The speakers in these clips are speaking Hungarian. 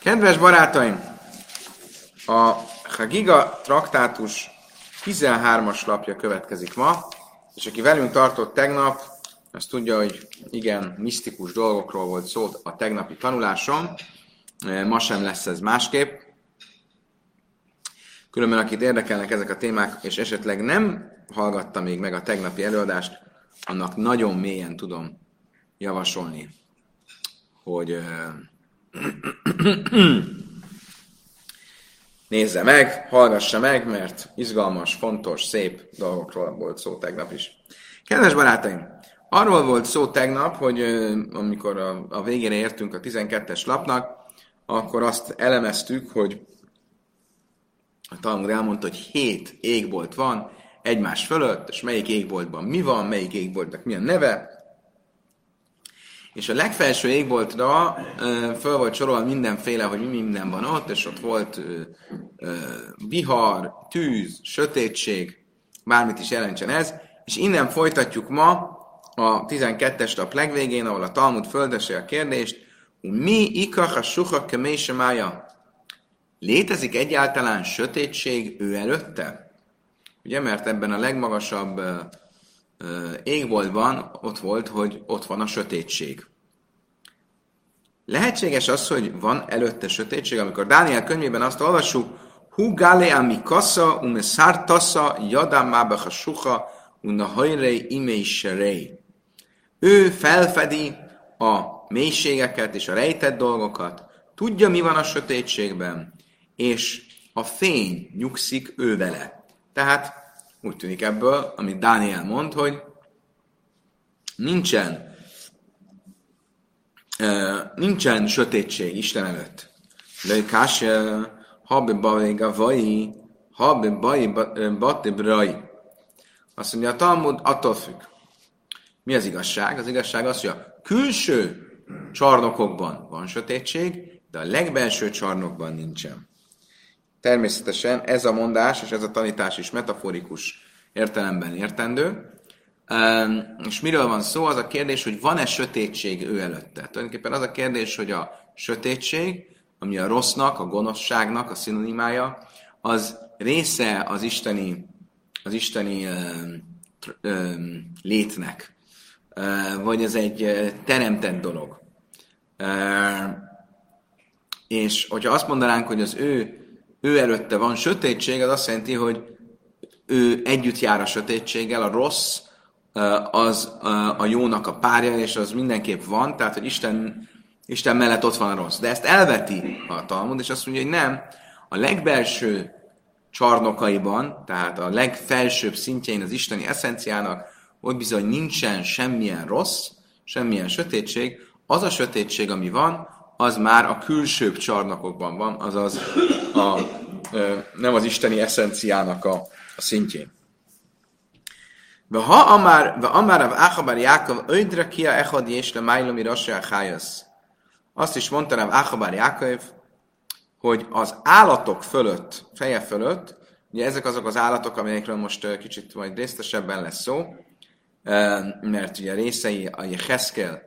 Kedves barátaim, a Hagiga traktátus 13-as lapja következik ma, és aki velünk tartott tegnap, az tudja, hogy igen, misztikus dolgokról volt szó a tegnapi tanulásom. Ma sem lesz ez másképp. Különben, akit érdekelnek ezek a témák, és esetleg nem hallgatta még meg a tegnapi előadást, annak nagyon mélyen tudom javasolni, hogy nézze meg, hallgassa meg, mert izgalmas, fontos, szép dolgokról volt szó tegnap is. Kedves barátaim, arról volt szó tegnap, hogy amikor a, a végére értünk a 12-es lapnak, akkor azt elemeztük, hogy a Talmud elmondta, hogy hét égbolt van egymás fölött, és melyik égboltban mi van, melyik égboltnak milyen neve, és a legfelső égboltra föl volt sorolva mindenféle, hogy mi minden van ott, és ott volt vihar, tűz, sötétség, bármit is jelentsen ez, és innen folytatjuk ma a 12-es nap legvégén, ahol a Talmud földesi a kérdést, mi ikach a suha kemésemája? Létezik egyáltalán sötétség ő előtte? Ugye, mert ebben a legmagasabb égboltban ott volt, hogy ott van a sötétség. Lehetséges az, hogy van előtte sötétség, amikor Dániel könyvében azt olvassuk, Hu gale ami kassa, ume szártassa, jadám mába hasuha, unna hajrei imei. Ő felfedi a mélységeket és a rejtett dolgokat, tudja, mi van a sötétségben, és a fény nyugszik ő vele. Tehát úgy tűnik ebből, amit Dániel mond, hogy nincsen, nincsen sötétség Isten előtt. De kás, habbe baj gavai, habbe baj bati brai. Azt mondja, a Talmud attól függ. Mi az igazság? Az igazság az, hogy a külső csarnokokban van sötétség, de a legbelső csarnokban nincsen. Természetesen ez a mondás és ez a tanítás is metaforikus értelemben értendő. És miről van szó? Az a kérdés, hogy van-e sötétség ő előtte. Tulajdonképpen az a kérdés, hogy a sötétség, ami a rossznak, a gonoszságnak a szinonimája, az része az isteni, az isteni ö, ö, létnek, vagy ez egy teremtett dolog. És hogyha azt mondanánk, hogy az ő ő előtte van. Sötétség, az azt jelenti, hogy ő együtt jár a sötétséggel, a rossz az a jónak a párja, és az mindenképp van, tehát, hogy Isten, Isten mellett ott van a rossz. De ezt elveti a Talmud, és azt mondja, hogy nem, a legbelső csarnokaiban, tehát a legfelsőbb szintjein az isteni eszenciának, ott bizony nincsen semmilyen rossz, semmilyen sötétség, az a sötétség, ami van, az már a külsőbb csarnokokban van, azaz a, nem az isteni eszenciának a, a szintjén. Ha amár, amár av Achabar Jákov, öjdre kia echad és le májlomi. Azt is mondta Rav Achabar Jákov, hogy az állatok fölött, feje fölött, ugye ezek azok az állatok, amelyekről most kicsit majd részletesebben lesz szó, mert ugye részei a Jeheszkel,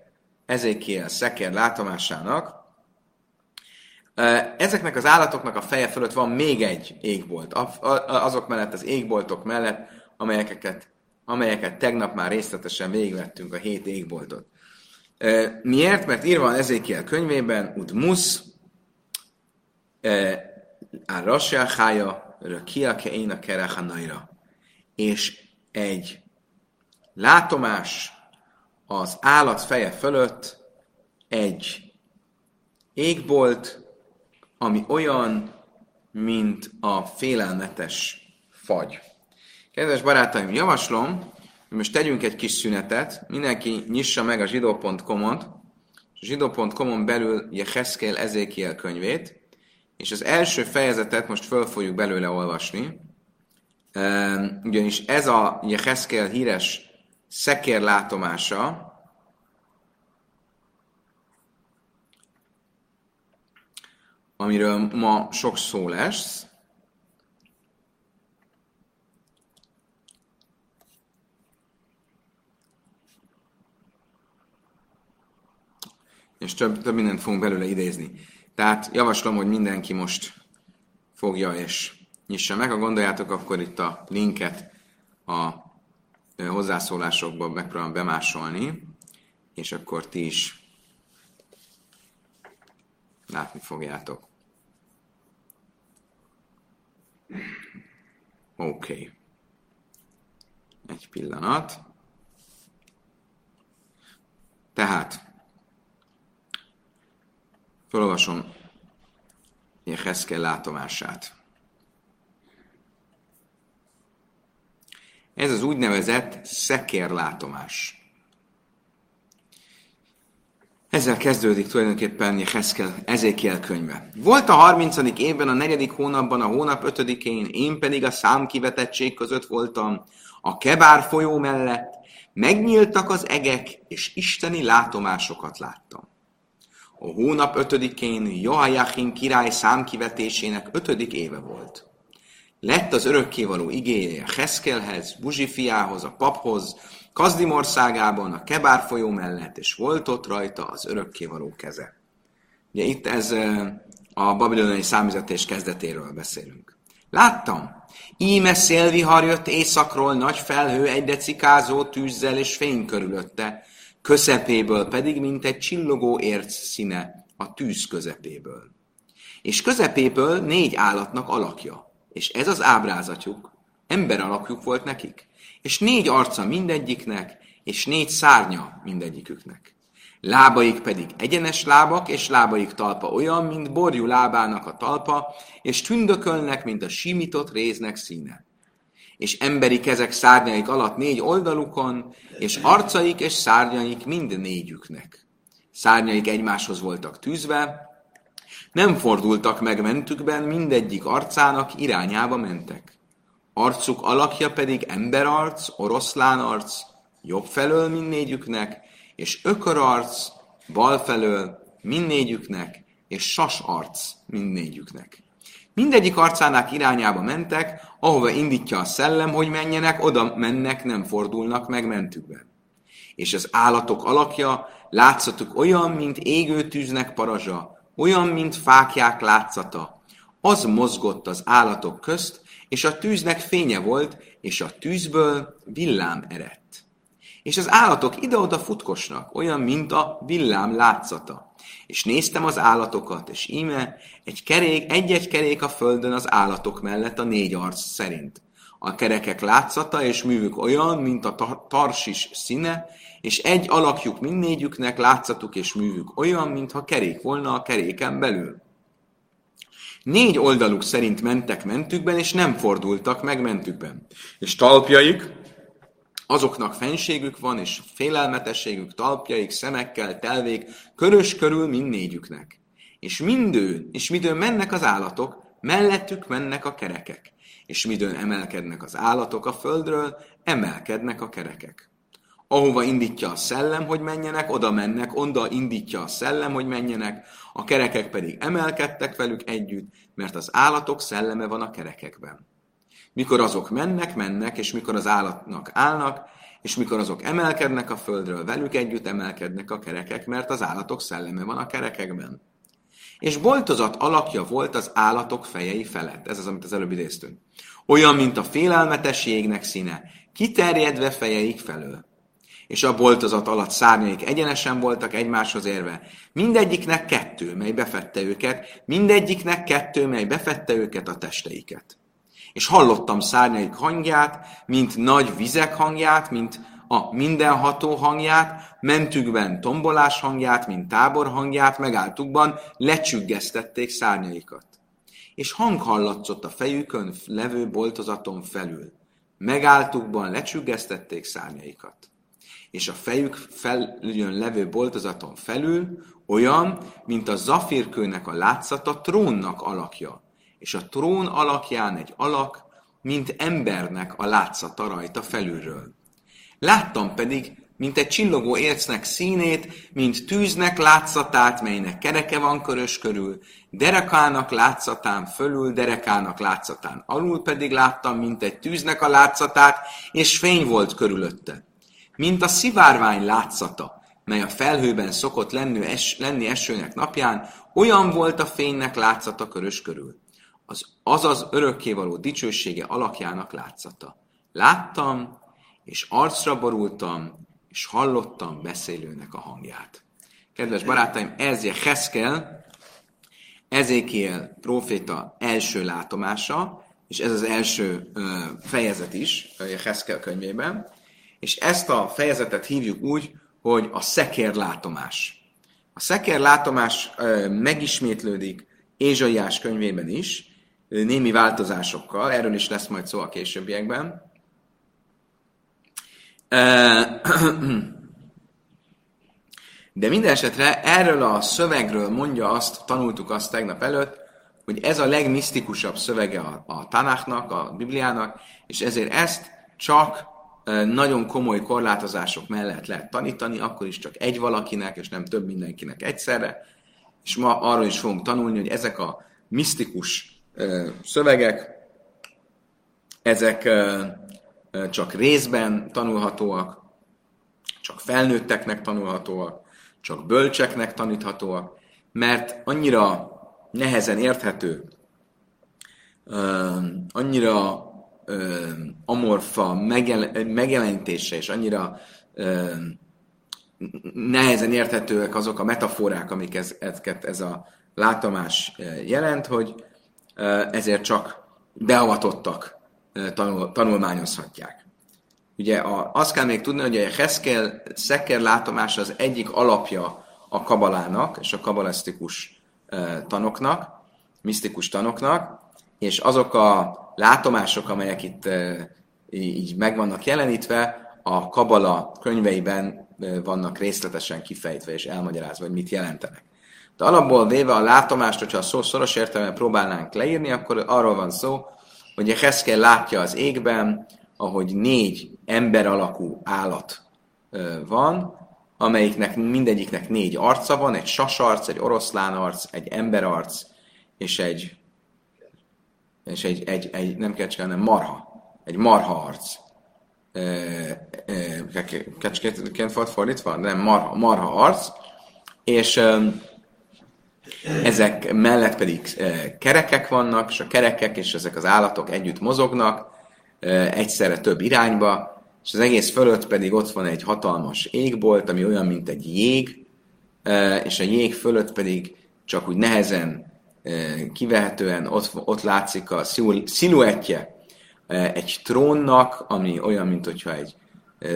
Ezékiel, Szeker látomásának, Ezeknek az állatoknak a feje fölött van még egy égbolt. Azok mellett, az égboltok mellett, amelyeket, amelyeket tegnap már részletesen végigvettünk a hét égboltot. Miért? Mert írva Ezékiel könyvében, ut musz, a rasjáhája, rökiake én a kerechanaira. És egy látomás az állat feje fölött egy égbolt, ami olyan, mint a félelmetes fagy. Kedves barátaim, javaslom, hogy most tegyünk egy kis szünetet, mindenki nyissa meg a zsidó.com-ot, a zsidó.com-on belül Jeheszkél Ezékiel könyvét, és az első fejezetet most föl fogjuk belőle olvasni, ehm, ugyanis ez a Jeheszkél híres szekér amiről ma sok szó lesz. És több, több mindent fogunk belőle idézni. Tehát javaslom, hogy mindenki most fogja és nyissa meg. Ha gondoljátok, akkor itt a linket a hozzászólásokba megpróbálom bemásolni, és akkor ti is látni fogjátok. Oké. Okay. Egy pillanat. Tehát, felolvasom Jeheszkel látomását. Ez az úgynevezett szekérlátomás. Ezzel kezdődik tulajdonképpen Jeheszkel Ezékiel könyve. Volt a 30. évben, a negyedik hónapban, a hónap ötödikén, én pedig a számkivetettség között voltam, a Kebár folyó mellett, megnyíltak az egek, és isteni látomásokat láttam. A hónap ötödikén Joachim király számkivetésének ötödik éve volt. Lett az örökkévaló igéje Heszkelhez, Buzsi a paphoz, Kazdim országában, a Kebár folyó mellett, és volt ott rajta az örökkévaló keze. Ugye itt ez a babilonai számüzetés kezdetéről beszélünk. Láttam, íme szélvihar jött északról, nagy felhő egyre cikázó tűzzel és fény körülötte, közepéből pedig, mint egy csillogó érc színe a tűz közepéből. És közepéből négy állatnak alakja, és ez az ábrázatjuk, ember alakjuk volt nekik, és négy arca mindegyiknek, és négy szárnya mindegyiküknek. Lábaik pedig egyenes lábak, és lábaik talpa olyan, mint borjú lábának a talpa, és tündökölnek, mint a simított réznek színe. És emberi kezek szárnyaik alatt négy oldalukon, és arcaik és szárnyaik mind négyüknek. Szárnyaik egymáshoz voltak tűzve, nem fordultak meg mentükben, mindegyik arcának irányába mentek. Arcuk alakja pedig emberarc, oroszlán arc, jobb felől mindnégyüknek, és ökörarc, bal felől mindnégyüknek, és sas arc mindnégyüknek. Mindegyik arcának irányába mentek, ahova indítja a szellem, hogy menjenek, oda mennek, nem fordulnak meg mentükben. És az állatok alakja látszatuk olyan, mint égő tűznek parazsa, olyan, mint fákják látszata. Az mozgott az állatok közt, és a tűznek fénye volt, és a tűzből villám erett. És az állatok ide-oda futkosnak, olyan, mint a villám látszata. És néztem az állatokat, és íme egy kerék, egy-egy kerék a földön az állatok mellett a négy arc szerint. A kerekek látszata és művük olyan, mint a tarsis színe, és egy alakjuk mindnégyüknek, látszatuk és művük olyan, mintha kerék volna a keréken belül. Négy oldaluk szerint mentek mentükben, és nem fordultak meg mentükben. És talpjaik, azoknak fenségük van, és félelmetességük, talpjaik, szemekkel, telvék, körös körül mindnégyüknek. És mindő, és midőn mennek az állatok, mellettük mennek a kerekek. És midőn emelkednek az állatok a földről, emelkednek a kerekek ahova indítja a szellem, hogy menjenek, oda mennek, onda indítja a szellem, hogy menjenek, a kerekek pedig emelkedtek velük együtt, mert az állatok szelleme van a kerekekben. Mikor azok mennek, mennek, és mikor az állatnak állnak, és mikor azok emelkednek a földről, velük együtt emelkednek a kerekek, mert az állatok szelleme van a kerekekben. És boltozat alakja volt az állatok fejei felett. Ez az, amit az előbb idéztünk. Olyan, mint a félelmetes jégnek színe, kiterjedve fejeik felől és a boltozat alatt szárnyaik egyenesen voltak egymáshoz érve. Mindegyiknek kettő, mely befette őket, mindegyiknek kettő, mely befette őket a testeiket. És hallottam szárnyaik hangját, mint nagy vizek hangját, mint a mindenható hangját, mentükben tombolás hangját, mint tábor hangját, megálltukban lecsüggesztették szárnyaikat. És hang hallatszott a fejükön levő boltozaton felül. Megálltukban lecsüggesztették szárnyaikat és a fejük feljön levő boltozaton felül olyan, mint a zafírkőnek a látszata trónnak alakja, és a trón alakján egy alak, mint embernek a látszata rajta felülről. Láttam pedig, mint egy csillogó ércnek színét, mint tűznek látszatát, melynek kereke van körös körül, derekának látszatán fölül, derekának látszatán alul pedig láttam, mint egy tűznek a látszatát, és fény volt körülötte mint a szivárvány látszata, mely a felhőben szokott lenni, es, lenni esőnek napján, olyan volt a fénynek látszata körös körül. Az, azaz örökkévaló dicsősége alakjának látszata. Láttam, és arcra borultam, és hallottam beszélőnek a hangját. Kedves barátaim, ez Heszkel, Ezékiel próféta első látomása, és ez az első fejezet is a Heszkel könyvében, és ezt a fejezetet hívjuk úgy, hogy a szekér látomás. A szekér látomás ö, megismétlődik Ézsaiás könyvében is, némi változásokkal, erről is lesz majd szó a későbbiekben. De minden esetre erről a szövegről mondja azt, tanultuk azt tegnap előtt, hogy ez a legmisztikusabb szövege a, a Tanáknak, a Bibliának, és ezért ezt csak nagyon komoly korlátozások mellett lehet tanítani, akkor is csak egy valakinek, és nem több mindenkinek egyszerre. És ma arról is fogunk tanulni, hogy ezek a misztikus szövegek, ezek csak részben tanulhatóak, csak felnőtteknek tanulhatóak, csak bölcseknek taníthatóak, mert annyira nehezen érthető, annyira amorfa megjelenítése, és annyira nehezen érthetőek azok a metaforák, amik ez, ez a látomás jelent, hogy ezért csak beavatottak tanul, tanulmányozhatják. Ugye a, azt kell még tudni, hogy a Heszkel szekker látomása az egyik alapja a kabalának és a kabalesztikus tanoknak, misztikus tanoknak, és azok a látomások, amelyek itt így meg vannak jelenítve, a kabala könyveiben vannak részletesen kifejtve és elmagyarázva, hogy mit jelentenek. De alapból véve a látomást, hogyha a szó szoros értelemben próbálnánk leírni, akkor arról van szó, hogy a Heszkel látja az égben, ahogy négy ember alakú állat van, amelyiknek mindegyiknek négy arca van, egy sasarc, egy oroszlán arc, egy emberarc, és egy, és egy, egy, egy nem kecske, hanem marha, egy marha arc. Kecsként volt fordítva? Nem, marha, marha arc, és ezek mellett pedig kerekek vannak, és a kerekek és ezek az állatok együtt mozognak, egyszerre több irányba, és az egész fölött pedig ott van egy hatalmas égbolt, ami olyan, mint egy jég, és a jég fölött pedig csak úgy nehezen kivehetően ott, ott látszik a sziluettje egy trónnak, ami olyan, mint hogyha egy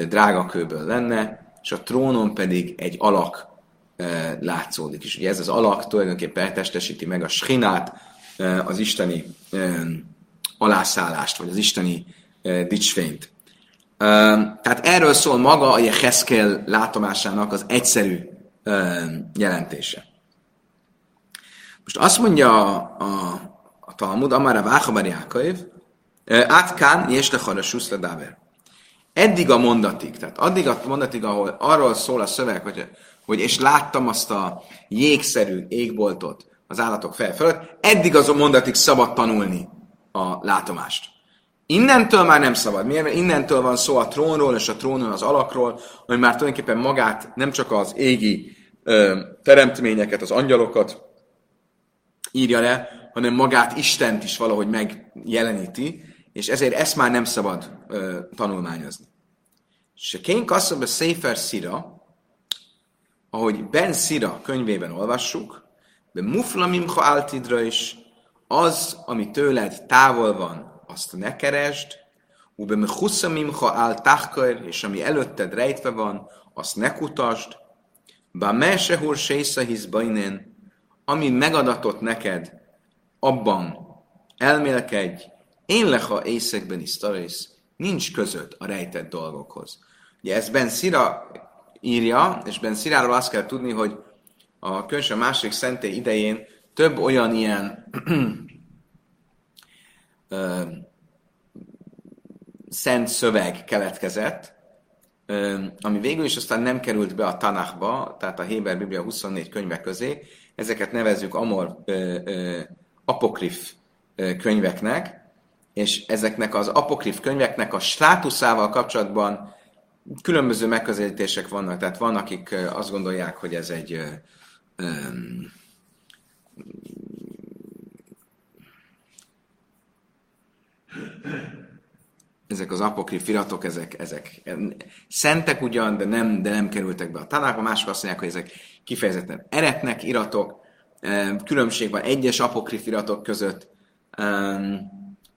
drágakőből lenne, és a trónon pedig egy alak látszódik. És ugye ez az alak tulajdonképpen testesíti meg a skinát, az isteni alászállást, vagy az isteni dicsfényt. Tehát erről szól maga a Jeheszkel látomásának az egyszerű jelentése. Most azt mondja a, a, a Talmud, Amara Váchabar Jákaiv, Átkán és a Suszla Eddig a mondatig, tehát addig a mondatig, ahol arról szól a szöveg, hogy, hogy és láttam azt a jégszerű égboltot az állatok fel fölött, eddig az a mondatig szabad tanulni a látomást. Innentől már nem szabad. Miért? Innentől van szó a trónról és a trónon az alakról, hogy már tulajdonképpen magát, nem csak az égi ö, teremtményeket, az angyalokat írja le, hanem magát Istent is valahogy megjeleníti, és ezért ezt már nem szabad ö, tanulmányozni. A Kén Kasszab a Sefer Szira, ahogy Ben Szira könyvében olvassuk, de Mufla Mimcha Altidra is az, ami tőled távol van, azt ne keresd, ube mechusza mimcha al tachkar, és ami előtted rejtve van, azt ne kutasd, bá mesehur sésza hisz bajnén, ami megadatott neked, abban elmélkedj, én leha észekben is tarész, nincs között a rejtett dolgokhoz. Ugye ezt Ben Szira írja, és Ben Sziráról azt kell tudni, hogy a könyv a második szentély idején több olyan ilyen szent szöveg keletkezett, ami végül is aztán nem került be a Tanachba, tehát a Héber Biblia 24 könyvek közé. Ezeket nevezzük amor ö, ö, apokrif könyveknek, és ezeknek az apokrif könyveknek a státuszával kapcsolatban különböző megközelítések vannak, tehát van, akik azt gondolják, hogy ez egy um, ezek az apokrif iratok, ezek, ezek szentek ugyan, de nem, de nem kerültek be a tanákba. Mások azt mondják, hogy ezek kifejezetten eretnek iratok, különbség van egyes apokrif iratok között,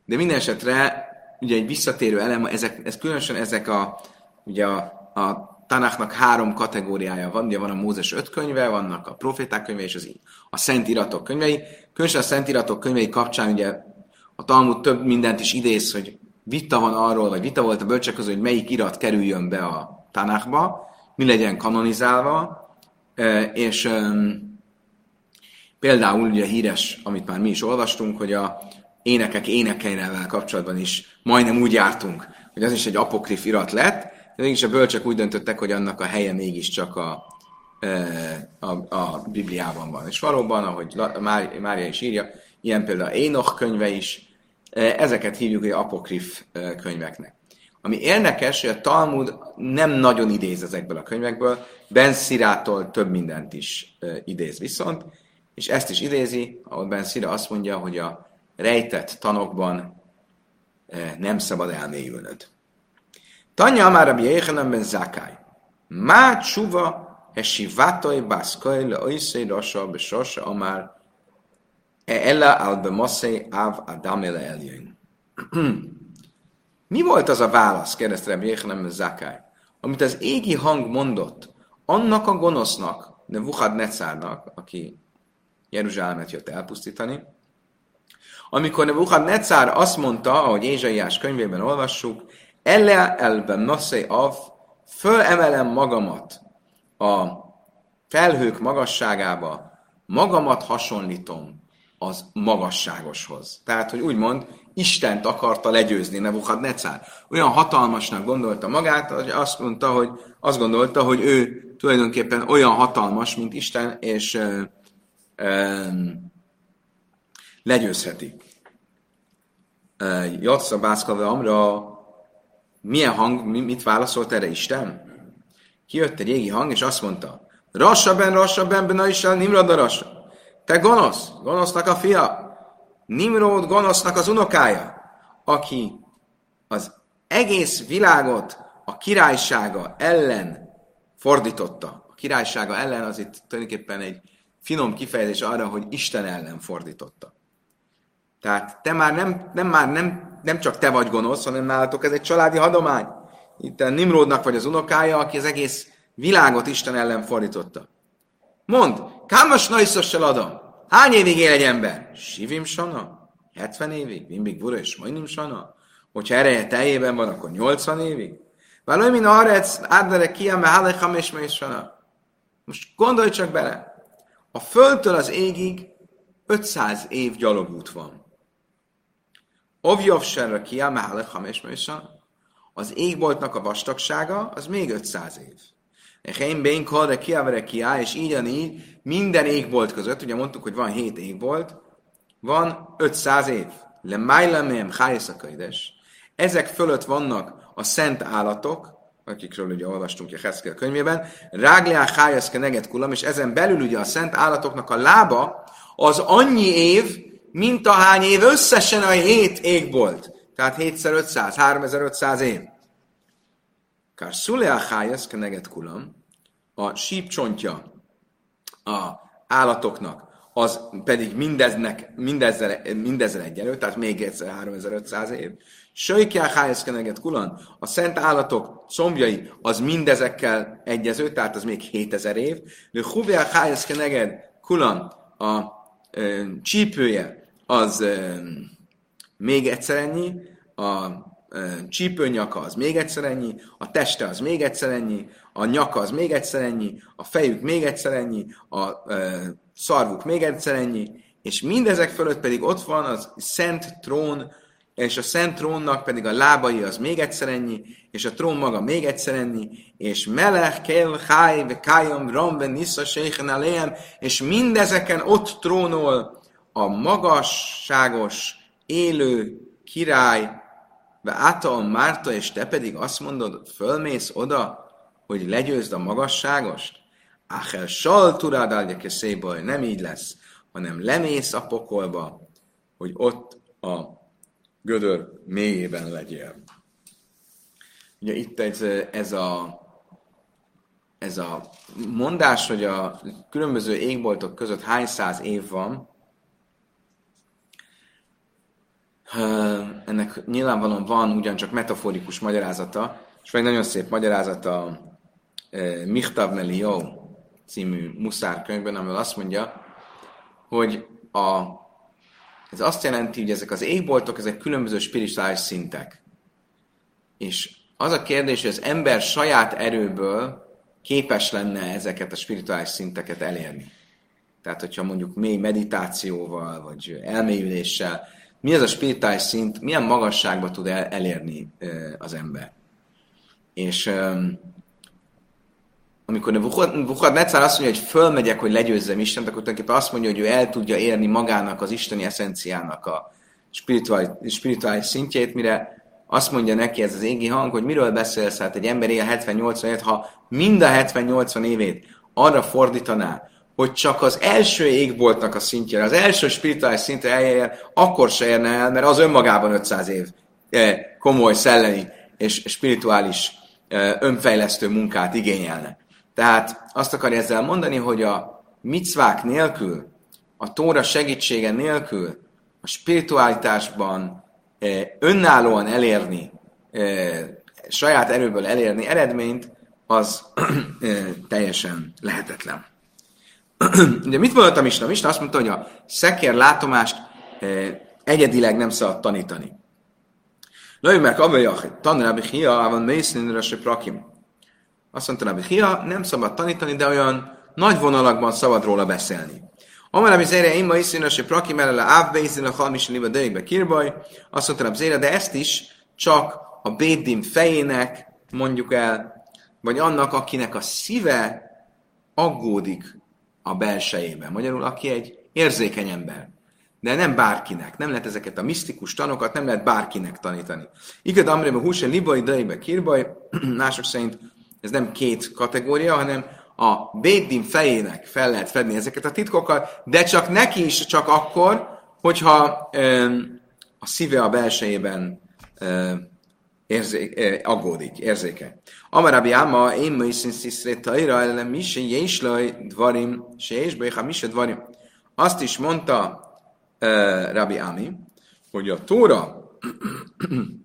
de minden esetre ugye egy visszatérő elem, ezek, ez különösen ezek a, ugye a, a Tanáknak három kategóriája van, ugye van a Mózes öt könyve, vannak a proféták könyve és az, a szent iratok könyvei. Különösen a szent iratok könyvei kapcsán ugye a Talmud több mindent is idéz, hogy vita van arról, vagy vita volt a bölcsek közül, hogy melyik irat kerüljön be a Tanákba, mi legyen kanonizálva, és például ugye híres, amit már mi is olvastunk, hogy a énekek énekeivel kapcsolatban is majdnem úgy jártunk, hogy az is egy apokrif irat lett, de mégis a bölcsek úgy döntöttek, hogy annak a helye mégiscsak a, a, a Bibliában van. És valóban, ahogy Mária is írja, ilyen például Énoch könyve is, ezeket hívjuk, hogy apokrif könyveknek. Ami érdekes, hogy a Talmud nem nagyon idéz ezekből a könyvekből, Ben Szirától több mindent is idéz viszont, és ezt is idézi, ahol Ben Szira azt mondja, hogy a rejtett tanokban nem szabad elmélyülnöd. Tanya már a Jéhanem ben Zakai. Má csuva hesivatoj baszkoj le oiszei rasa besosa amár ella al bemaszei av adam eljön. Mi volt az a válasz, kérdezte Rabbi Jéhanem ben Zakai, amit az égi hang mondott annak a gonosznak, Nevuchad Necárnak, aki Jeruzsálemet jött elpusztítani, amikor Nebuchadnezzar azt mondta, ahogy Ézsaiás könyvében olvassuk, Elle elben naszei av, fölemelem magamat a felhők magasságába, magamat hasonlítom az magasságoshoz. Tehát, hogy úgymond Istent akarta legyőzni Nebuchadnezzar. Olyan hatalmasnak gondolta magát, hogy azt mondta, hogy azt gondolta, hogy ő tulajdonképpen olyan hatalmas, mint Isten, és ö, ö, legyőzheti. Jatsza Bászkave Amra, milyen hang, mit válaszolt erre Isten? Kijött egy régi hang, és azt mondta, Rassa ben, rassa ben, ben Isten, Nimrod a rassa. Te gonosz, gonosznak a fia, Nimrod gonosznak az unokája, aki az egész világot a királysága ellen fordította. A királysága ellen az itt tulajdonképpen egy finom kifejezés arra, hogy Isten ellen fordította. Tehát te már nem, nem, már nem, nem csak te vagy gonosz, hanem nálatok ez egy családi hadomány. Itt a Nimrodnak vagy az unokája, aki az egész világot Isten ellen fordította. Mond, kámas najszossal adom. Hány évig él egy ember? Sivim sana? 70 évig? Mindig bura és majdnem sana? Hogyha ereje teljében van, akkor 80 évig? Valami min arec, ádere kiame, halecham és sana. Most gondolj csak bele. A földtől az égig 500 év gyalogút van. Ovjov serre kiá, mehalech hamesmesa. Az égboltnak a vastagsága, az még 500 év. Én bén kalde kiávere kiá, és így így minden égbolt között, ugye mondtuk, hogy van 7 égbolt, van 500 év. Le májlemém hájszakaides. Ezek fölött vannak a szent állatok, akikről ugye olvastunk a Heszkel könyvében, Rágliá hájaszke neget kulam, és ezen belül ugye a szent állatoknak a lába az annyi év, mint ahány év összesen a hét ég volt. Tehát 7x500, 3500 év. Kár szulea hájasz keneget kulam, a sípcsontja a állatoknak, az pedig mindeznek, mindezzel, mindezzel egyelő, tehát még egyszer 3500 év. Söjkjá hájasz keneget kulan, a szent állatok combjai, az mindezekkel egyező, tehát az még 7000 év. De huvjá hájasz keneged kulan, a e, csípője, az még egyszer ennyi, a csípőnyaka az még egyszer ennyi, a teste az még egyszer ennyi, a nyaka az még egyszer ennyi, a fejük még egyszer ennyi, a szarvuk még egyszer ennyi, és mindezek fölött pedig ott van az szent trón, és a szent trónnak pedig a lábai az még egyszer ennyi, és a trón maga még egyszer ennyi, és melech, kel, háj, kájom, ramben, nisza, séhen, és mindezeken ott trónol a magasságos, élő király, Ve által Márta, és te pedig azt mondod, fölmész oda, hogy legyőzd a magasságost? Áhel sal turád áldjake szébaj, nem így lesz, hanem lemész a pokolba, hogy ott a gödör mélyében legyél. Ugye itt ez, ez a ez a mondás, hogy a különböző égboltok között hány száz év van, ennek nyilvánvalóan van ugyancsak metaforikus magyarázata, és vagy nagyon szép magyarázata Michtav Melió című muszár könyvben, amivel azt mondja, hogy a, ez azt jelenti, hogy ezek az égboltok, ezek különböző spirituális szintek. És az a kérdés, hogy az ember saját erőből képes lenne ezeket a spirituális szinteket elérni. Tehát, hogyha mondjuk mély meditációval, vagy elmélyüléssel, mi ez a spirituális szint, milyen magasságba tud el, elérni az ember. És amikor Nebuchadnezzar azt mondja, hogy fölmegyek, hogy legyőzzem Istent, akkor tulajdonképpen azt mondja, hogy ő el tudja érni magának az isteni eszenciának a spirituális, spirituális szintjét, mire azt mondja neki ez az égi hang, hogy miről beszélsz, hát egy ember él 70-80 évet, ha mind a 70-80 évét arra fordítaná, hogy csak az első égboltnak a szintjére, az első spirituális szintre eljárjon, akkor se érne el, mert az önmagában 500 év eh, komoly szellemi és spirituális eh, önfejlesztő munkát igényelne. Tehát azt akarja ezzel mondani, hogy a micvák nélkül, a tóra segítsége nélkül, a spiritualitásban eh, önállóan elérni, saját erőből elérni eredményt, az teljesen lehetetlen. Ugye mit mondott a Misna? Misna azt mondta, hogy a szekér látomást egyedileg nem szabad tanítani. Lőjük meg hogy tanrábi hia, van mésznénre se prakim. Azt mondta Rabbi Hia, nem szabad tanítani, de olyan nagy vonalakban szabad róla beszélni. Amara mi zére imma iszina se prakim elele ávbeizin a halmis liba döjbe kirbaj. Azt mondta Rabbi de ezt is csak a bédim fejének mondjuk el, vagy annak, akinek a szíve aggódik a belsejében. Magyarul, aki egy érzékeny ember. De nem bárkinek. Nem lehet ezeket a misztikus tanokat, nem lehet bárkinek tanítani. Igaz, amrébe húse libai, daibe, kirbaj, mások szerint ez nem két kategória, hanem a Bédin fejének fel lehet fedni ezeket a titkokat, de csak neki is csak akkor, hogyha ö, a szíve a belsejében ö, érzé, ö, aggódik, érzéke. Amarabi Áma, én ma is sziszrét tajra, ellen mi se jéslaj dvarim, se jésbaj, ha mi se dvarim. Azt is mondta uh, Rabbi Ami, hogy a Tóra,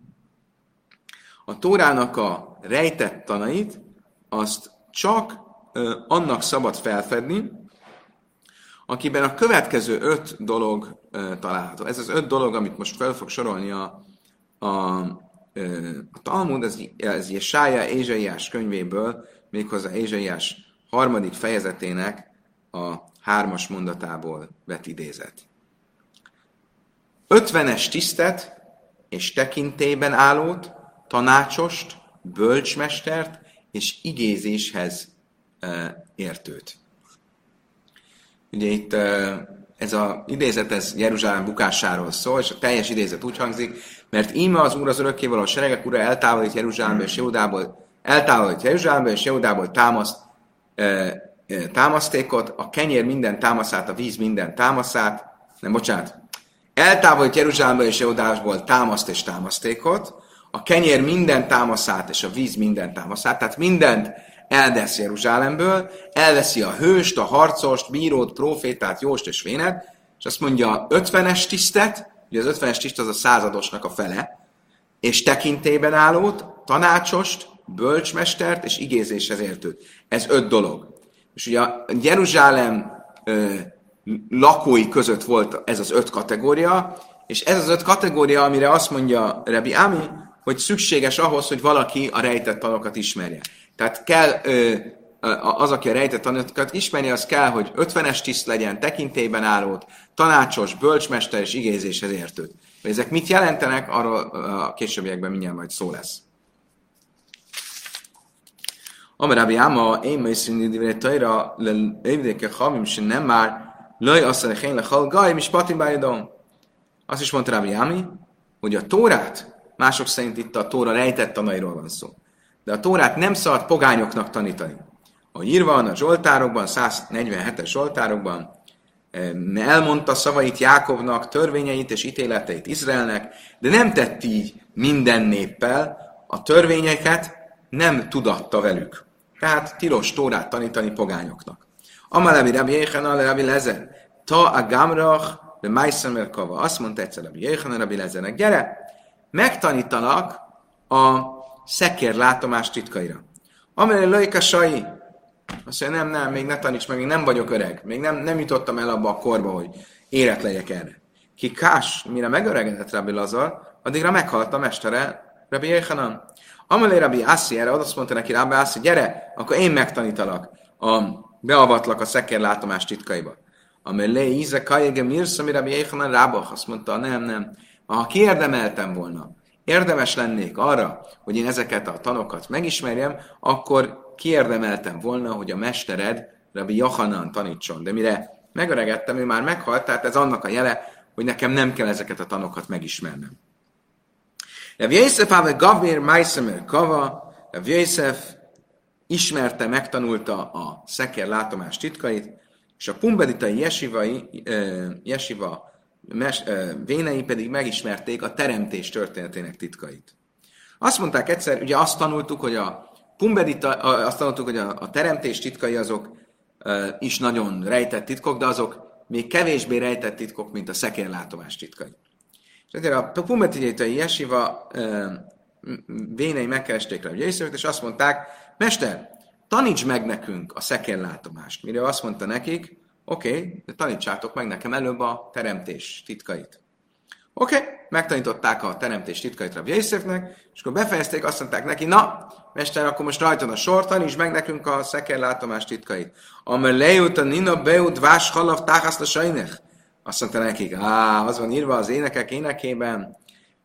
a Tórának a rejtett tanait, azt csak uh, annak szabad felfedni, akiben a következő öt dolog uh, található. Ez az öt dolog, amit most fel fog sorolni a, a a Talmud, ez, ez Jesája Ézsaiás könyvéből, méghozzá Ézsaiás harmadik fejezetének a hármas mondatából vett idézet. Ötvenes tisztet és tekintében állót, tanácsost, bölcsmestert és igézéshez értőt. Ugye itt ez az idézet ez Jeruzsálem bukásáról szól, és a teljes idézet úgy hangzik, mert íme az Úr az örökkéval a seregek ura eltávolít Jeruzsálembe és Jehudából, eltávolít Jeruzsálembe és Jehudából támaszt, e, e, támasztékot, a kenyér minden támaszát, a víz minden támaszát, nem, bocsánat, eltávolít Jeruzsálembe és Jehudából támaszt és támasztékot, a kenyér minden támaszát és a víz minden támaszát, tehát mindent eldesz Jeruzsálemből, elveszi a hőst, a harcost, bírót, profétát, jóst és vénet, és azt mondja 50-es tisztet, ugye az 50-es tiszt az a századosnak a fele, és tekintében állót, tanácsost, bölcsmestert és igézéshez értőt. Ez öt dolog. És ugye a Jeruzsálem ö, lakói között volt ez az öt kategória, és ez az öt kategória, amire azt mondja Rebi Ami, hogy szükséges ahhoz, hogy valaki a rejtett tanokat ismerje. Tehát kell, ö, az, aki a rejtett tanulatokat ismeri, az kell, hogy 50-es tiszt legyen, tekintében állót, tanácsos, bölcsmester és igézéshez értőt. Hogy ezek mit jelentenek, arról a későbbiekben mindjárt majd szó lesz. Amarabi Áma, én mai színű divré tajra, évdéke havim, se nem már, löj azt a le hal gaj, és patim Azt is mondta Rabbi Ámi, hogy a Tórát mások szerint itt a Tóra rejtett tanairól van szó. De a Tórát nem szabad pogányoknak tanítani. A írva van a Zsoltárokban, 147-es Zsoltárokban, elmondta szavait Jákovnak, törvényeit és ítéleteit Izraelnek, de nem tett így minden néppel, a törvényeket nem tudatta velük. Tehát tilos Tórát tanítani pogányoknak. Amalevi Rabbi Jéhana, Rabbi Lezer, ta a gamrach, de Maisamer kava. Azt mondta egyszer Rabbi Jéhana, Rabbi Lezernek, gyere, megtanítanak a szekér látomás titkaira. Amire lőjük a sai, azt mondja, nem, nem, még ne taníts meg, még nem vagyok öreg, még nem, nem jutottam el abba a korba, hogy érett legyek erre. Ki Kás, mire megöregedett Rabbi Lazar, addigra meghalt a mestere, Rabbi Jéhanan. Amelé Rabbi Assi erre azt mondta neki Rabbi Assi, gyere, akkor én megtanítalak, a, beavatlak a szekérlátomás titkaiba. Amelé Íze Kajege Mirsz, ami Rabbi Jéhanan Rábach, azt mondta, nem, nem, ha kiérdemeltem volna, érdemes lennék arra, hogy én ezeket a tanokat megismerjem, akkor kiérdemeltem volna, hogy a mestered Rabbi Johanan tanítson. De mire megöregettem, ő már meghalt, tehát ez annak a jele, hogy nekem nem kell ezeket a tanokat megismernem. Rabbi Yosef Ave Gavir Maisemer Kava, Rabbi Yosef ismerte, megtanulta a szeker látomás titkait, és a pumbeditai jesivai, jesiva mes, uh, vénei pedig megismerték a teremtés történetének titkait. Azt mondták egyszer, ugye azt tanultuk, hogy a Pumbedita, azt tanultuk, hogy a, a teremtés titkai azok uh, is nagyon rejtett titkok, de azok még kevésbé rejtett titkok, mint a szekérlátomás titkai. És ezért a Pumbeditai Jesiva uh, vénei megkeresték le a és azt mondták, Mester, taníts meg nekünk a szekérlátomást. Mire azt mondta nekik, oké, okay, de tanítsátok meg nekem előbb a teremtés titkait. Oké, okay, megtanították a teremtés titkait Rabbi Yosefnek, és akkor befejezték, azt mondták neki, na, mester, akkor most rajtad a sor, taníts meg nekünk a szeker látomás titkait. Amel lejut a nina beut vás halav táhaszt a sajnech. Azt mondta nekik, á, az van írva az énekek énekében,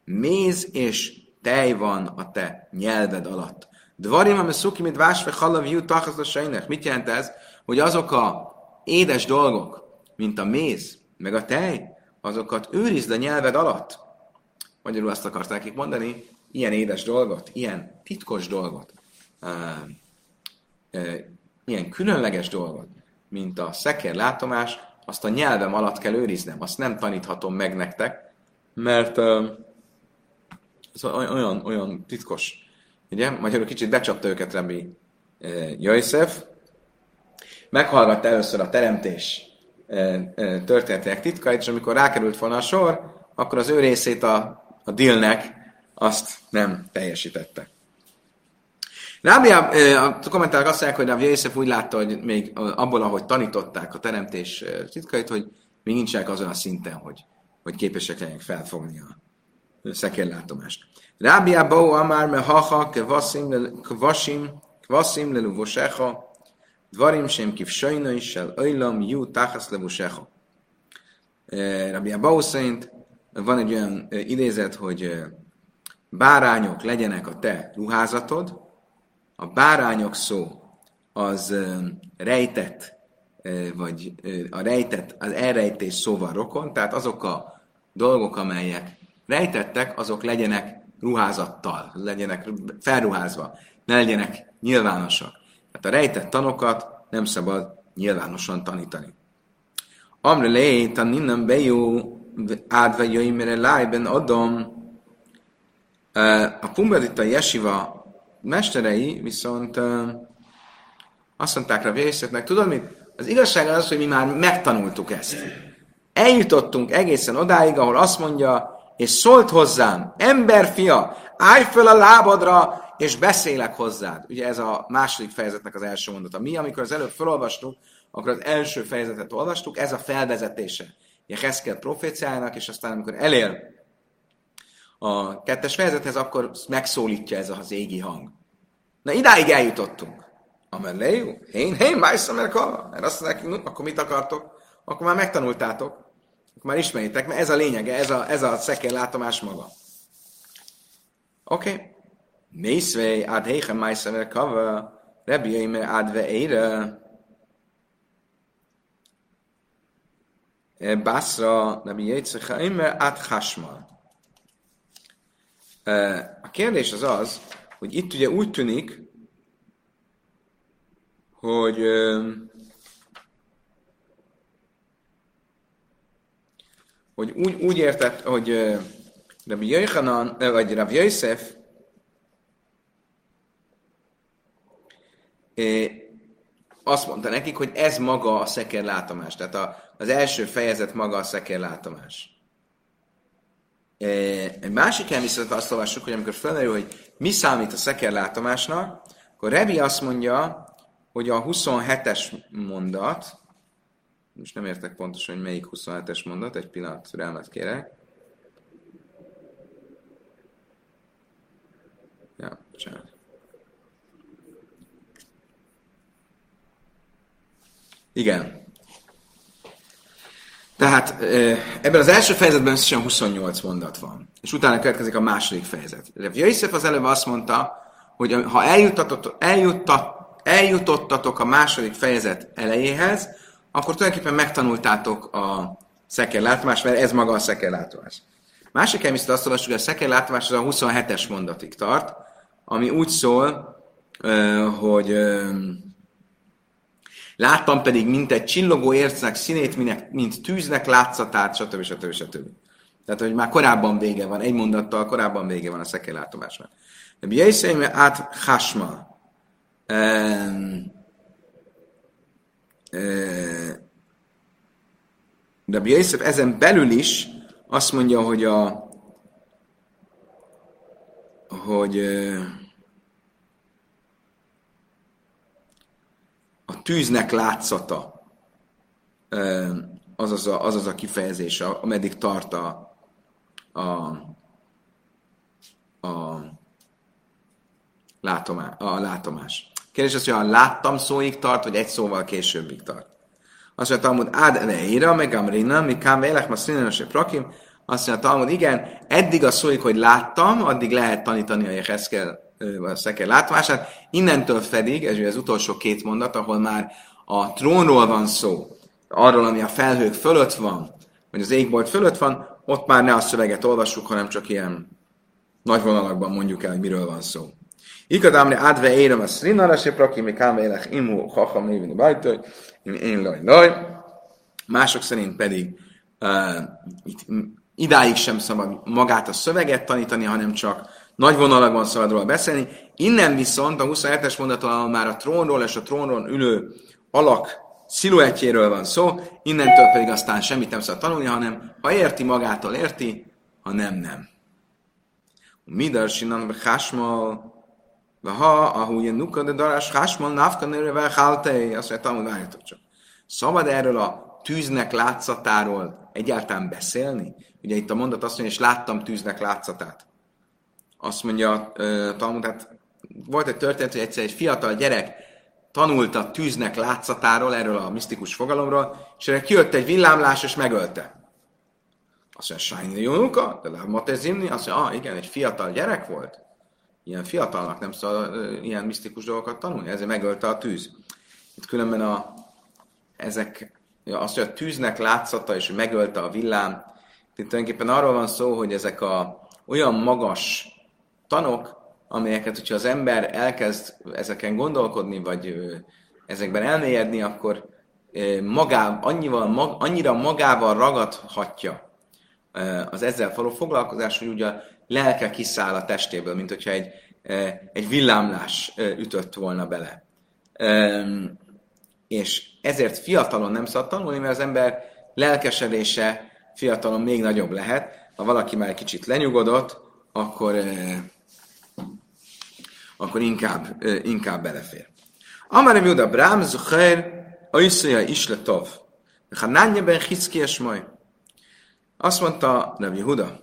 méz és tej van a te nyelved alatt. Dvarim, ame szuki, mint vásve halav jú táhaszt a sajnech. Mit jelent ez? Hogy azok a édes dolgok, mint a méz, meg a tej, azokat őrizd a nyelved alatt. Magyarul azt akarták nekik mondani, ilyen édes dolgot, ilyen titkos dolgot, ilyen különleges dolgot, mint a szekér látomás, azt a nyelvem alatt kell őriznem, azt nem taníthatom meg nektek, mert ez olyan, olyan titkos. Ugye? Magyarul kicsit becsapta őket Rabbi Jöjszef, meghallgatta először a teremtés történetek titkait, és amikor rákerült volna a sor, akkor az ő részét a, a dealnek azt nem teljesítette. Rábi, a kommentárok azt mondják, hogy Rabbi Yosef úgy látta, hogy még abból, ahogy tanították a teremtés titkait, hogy még nincsenek azon a szinten, hogy, hogy képesek legyenek felfogni a szekérlátomást. Rábi Abou Amár me haha kvasim kvasim leluvosecha Dvarim sem kif sajna is el öjlam jú táhasz levusecha. Rabbi Abau szerint van egy olyan idézet, hogy bárányok legyenek a te ruházatod, a bárányok szó az rejtett, vagy a rejtett, az elrejtés szóval rokon, tehát azok a dolgok, amelyek rejtettek, azok legyenek ruházattal, legyenek felruházva, ne legyenek nyilvánosak. Tehát a rejtett tanokat nem szabad nyilvánosan tanítani. Amre lejét a ninnen bejó ádva lájben adom. A Pumbedita Jesiva mesterei viszont azt mondták rá vészetnek, tudod mit? Az igazság az, hogy mi már megtanultuk ezt. Eljutottunk egészen odáig, ahol azt mondja, és szólt hozzám, emberfia, állj föl a lábadra, és beszélek hozzád. Ugye ez a második fejezetnek az első mondata. Mi, amikor az előbb felolvastuk, akkor az első fejezetet olvastuk, ez a felvezetése Jeheszkel proféciájának, és aztán amikor elér a kettes fejezethez, akkor megszólítja ez az égi hang. Na, idáig eljutottunk. Amellejú, én, én, májszom el Mert azt mondják, akkor mit akartok? Akkor már megtanultátok. Akkor már ismeritek, mert ez a lényege, ez a, ez a szekérlátomás maga. Oké. Okay. Ad héchem májszemer kava, Rebbi Eimer ad veére. Basra, Rebbi Yitzchak Eimer ad chasmal. A kérdés az az, hogy itt ugye úgy tűnik, hogy hogy úgy, úgy értett, hogy Rabbi Jöjhanan, vagy Rabbi Jöjszef azt mondta nekik, hogy ez maga a szekerlátomás. Tehát a, az első fejezet maga a szekerlátomás. Egy másik helyen viszont azt olvassuk, hogy amikor felmerül, hogy mi számít a szekerlátomásnak, akkor Revi azt mondja, hogy a 27-es mondat, most nem értek pontosan, hogy melyik 27-es mondat, egy pillanat türelmet kérek. Ja, bocsánat. Igen. Tehát ebben az első fejezetben összesen 28 mondat van. És utána következik a második fejezet. Jöjszef az előbb azt mondta, hogy ha eljuttatok, eljuttat, eljutottatok a második fejezet elejéhez, akkor tulajdonképpen megtanultátok a szekerlátomást, mert ez maga a szekerlátomás. Másik helyen viszont azt olvassuk, hogy a szekerlátomás az a 27-es mondatig tart, ami úgy szól, hogy láttam pedig, mint egy csillogó ércnek színét, mint tűznek látszatát, stb. stb. stb. Tehát, hogy már korábban vége van, egy mondattal korábban vége van a szekerlátomásnak. De Bjeiszéim át hasma. De Bjeiszéf ezen belül is azt mondja, hogy a hogy tűznek látszata az az a, az, a kifejezés, ameddig tart a, a, a, látomá, a látomás. Kérdés az, hogy a láttam szóig tart, vagy egy szóval későbbig tart. Azt mondja, Talmud, ád eleira, meg amrina, mi kám vélek, ma színenes prakim. Azt mondja, Talmud, igen, eddig a szóig, hogy láttam, addig lehet tanítani a Jeheszkel, a szeker látomását. Innentől pedig, ez az utolsó két mondat, ahol már a trónról van szó, arról, ami a felhők fölött van, vagy az égbolt fölött van, ott már ne a szöveget olvassuk, hanem csak ilyen nagy vonalakban mondjuk el, hogy miről van szó. Ikadámri adve érem a szrinara se praki, mi káme élek imu hacham névini bajtoj, én laj laj. Mások szerint pedig uh, itt, idáig sem szabad magát a szöveget tanítani, hanem csak nagy vonalakban szabad róla beszélni. Innen viszont a 27-es mondaton már a trónról és a trónról ülő alak sziluettjéről van szó, innentől pedig aztán semmit nem szabad tanulni, hanem ha érti magától érti, ha nem, nem. Midar sinan hasmal, ha, ahu ilyen nuka de darás hasmal nafka nőrevel azt mondja, tanul, várjatok csak. Szabad erről a tűznek látszatáról egyáltalán beszélni? Ugye itt a mondat azt mondja, és láttam tűznek látszatát. Azt mondja uh, Talmud, hát volt egy történet, hogy egyszer egy fiatal gyerek tanult a tűznek látszatáról, erről a misztikus fogalomról, és erre kijött egy villámlás, és megölte. Azt mondja, Sajni Jónuka, de Matezimni, azt mondja, ah, igen, egy fiatal gyerek volt. Ilyen fiatalnak nem szabad ilyen misztikus dolgokat tanulni, ezért megölte a tűz. Itt különben a, ezek, ja, azt, hogy a tűznek látszata, és megölte a villám, itt tulajdonképpen arról van szó, hogy ezek a olyan magas tanok, amelyeket, hogyha az ember elkezd ezeken gondolkodni, vagy ezekben elmélyedni, akkor magá, annyival, mag, annyira magával ragadhatja az ezzel való foglalkozás, hogy ugye a lelke kiszáll a testéből, mint hogyha egy, egy villámlás ütött volna bele. És ezért fiatalon nem szabad tanulni, mert az ember lelkesedése fiatalon még nagyobb lehet. Ha valaki már egy kicsit lenyugodott, akkor akkor inkább, inkább belefér. Amarem Juda Brám, Zucher, Aiszaja Isle Tov. Hanánja ben Hiszkies majd. Azt mondta Rabbi Huda,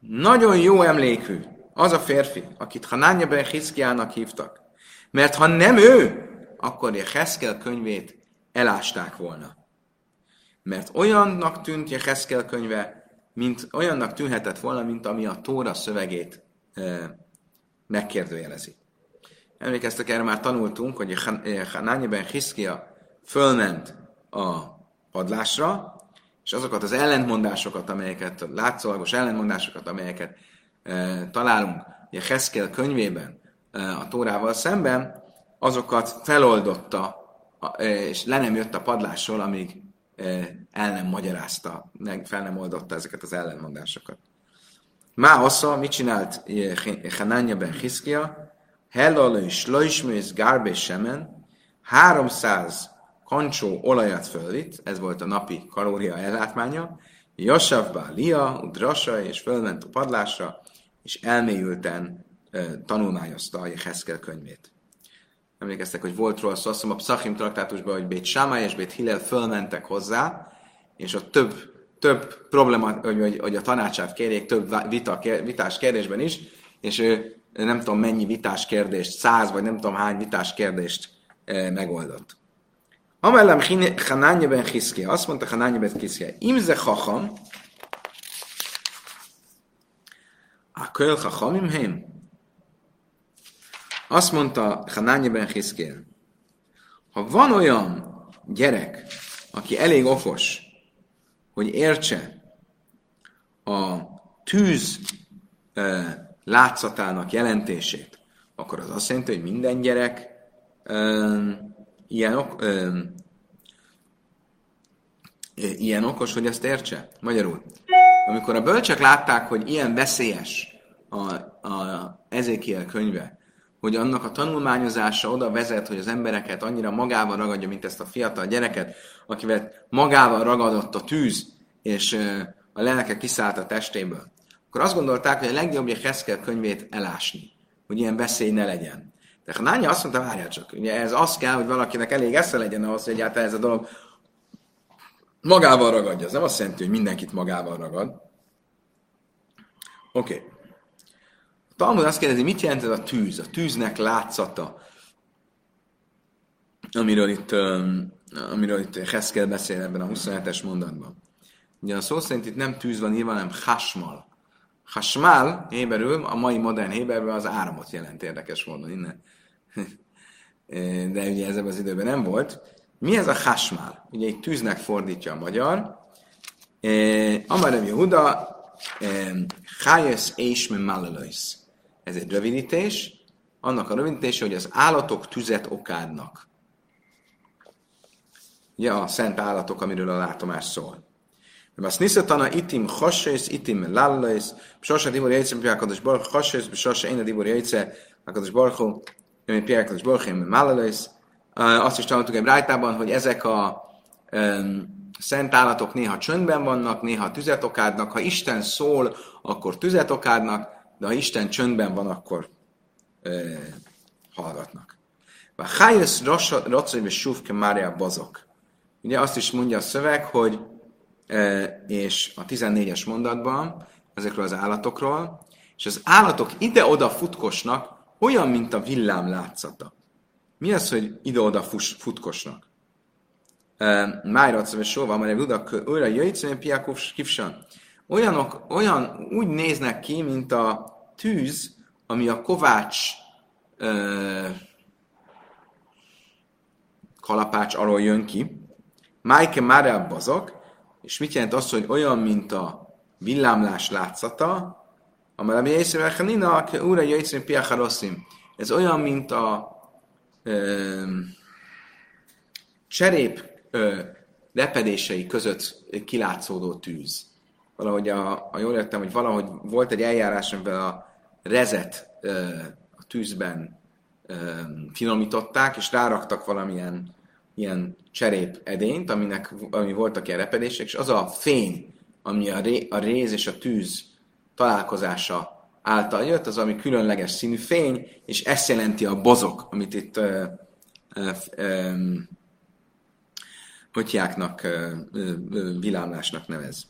nagyon jó emlékű az a férfi, akit Hanánja ben Hiszkiának hívtak. Mert ha nem ő, akkor Jeheszkel könyvét elásták volna. Mert olyannak tűnt Jeheszkel könyve, mint olyannak tűnhetett volna, mint ami a Tóra szövegét megkérdőjelezi. Emlékeztek, erre már tanultunk, hogy Hanányeben Hiszkia fölment a padlásra, és azokat az ellentmondásokat, amelyeket, látszólagos ellentmondásokat, amelyeket e, találunk, ugye Heszkel könyvében e, a Tórával szemben, azokat feloldotta, e, és le nem jött a padlásról, amíg e, el nem magyarázta, meg fel nem oldotta ezeket az ellenmondásokat. Má assza, mit csinált Hananya ben Hiszkia? Hellal és Loismőz Gárbe Semen 300 kancsó olajat fölvitt, ez volt a napi kalória ellátmánya, Jasavba Lia, Udrasa, és fölment a padlásra, és elmélyülten e, tanulmányozta a Jeheszkel könyvét. Emlékeztek, hogy volt róla szó, azt hiszem a Pszachim traktátusban, hogy Bét Sámály és Bét Hillel fölmentek hozzá, és ott több, több probléma, hogy, hogy a tanácsát kérjék, több vita, vitás kérdésben is, és ő nem tudom mennyi vitás kérdést, száz vagy nem tudom hány vitás kérdést e, megoldott. Amellem Hanányi ben Hiszkia, azt mondta Hanányi ben Hiszkia, imze hacham, a köl hachamim hém. Azt mondta Hanányi ben Hiszkia, ha van olyan gyerek, aki elég okos, hogy értse a tűz látszatának jelentését, akkor az azt jelenti, hogy minden gyerek ilyen, ilyen okos, hogy ezt értse? Magyarul, amikor a bölcsek látták, hogy ilyen veszélyes a, a Ezékiel könyve, hogy annak a tanulmányozása oda vezet, hogy az embereket annyira magával ragadja, mint ezt a fiatal gyereket, akivel magával ragadott a tűz, és a lelke kiszállt a testéből. Akkor azt gondolták, hogy a legjobb a Heszkel könyvét elásni, hogy ilyen veszély ne legyen. De ha Nánya azt mondta, várjál csak, ugye ez az kell, hogy valakinek elég esze legyen ahhoz, hogy egyáltalán ez a dolog magával ragadja. Ez nem azt jelenti, hogy mindenkit magával ragad. Oké. Okay. Talmud azt kérdezi, mit jelent ez a tűz? A tűznek látszata, amiről itt, amiről itt Heszkel beszél ebben a 27-es mondatban. Ugye a szó szerint itt nem tűz van írva, hanem hasmal. Hasmál héberül, a mai modern héberben az áramot jelent érdekes módon innen. De ugye ez az időben nem volt. Mi ez a hasmál? Ugye egy tűznek fordítja a magyar. Amarem Yehuda, Chayes és Malalois. Ez egy rövidítés, annak a rövidítése, hogy az állatok tüzet okádnak. Ja, a szent állatok, amiről a látomás szól. Mert niszetana itim hasész, itim lallais, sose divor jajce, piákados barh hasész, sose én a divor jajce, akados barhu, piákados barhu, mállalais. Azt is tanultuk egy rájtában, hogy ezek a um, szent állatok néha csöndben vannak, néha tüzet okádnak. Ha Isten szól, akkor tüzet okádnak, de ha Isten csöndben van, akkor uh, hallgatnak. A Hájesz Racai és Sufke Mária bazok. Ugye azt is mondja a szöveg, hogy és a 14-es mondatban ezekről az állatokról, és az állatok ide-oda futkosnak, olyan, mint a villám látszata. Mi az, hogy ide-oda futkosnak? Májratszom és sóval, mert Ludak újra jöjjtszön, piákov kifsan. Olyanok, olyan úgy néznek ki, mint a tűz, ami a kovács uh, kalapács alól jön ki. Májke már bazok, és mit jelent az, hogy olyan, mint a villámlás látszata, amely észre Nina, úra jöjjön piacharoszim. Ez olyan, mint a ö, cserép ö, repedései között kilátszódó tűz. Valahogy, a, a jól értem, hogy valahogy volt egy eljárás, amivel a rezet ö, a tűzben ö, finomították, és ráraktak valamilyen ilyen cserép edényt, aminek, ami voltak ilyen repedések, és az a fény, ami a, ré, a réz és a tűz találkozása által jött, az ami különleges színű fény, és ezt jelenti a bozok, amit itt uh, uh, um, potyáknak, uh, vilámlásnak nevez.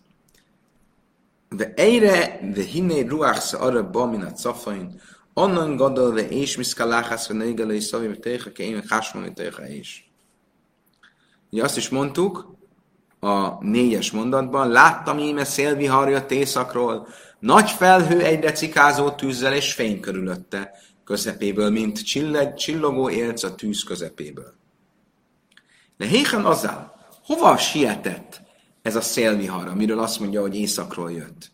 De eire, de hinné ruachsz arra baminat szafain, onnan gadol, de és miszkaláhász, ve neigelői szavi, téha, kéim, hásmoni, téha, és. Ugye azt is mondtuk a négyes mondatban, láttam íme szélvihar jött északról, nagy felhő egyre cikázó tűzzel és fény körülötte, közepéből, mint csilleg, csillogó élc a tűz közepéből. De héhen azzal, hova sietett ez a szélvihar, amiről azt mondja, hogy északról jött?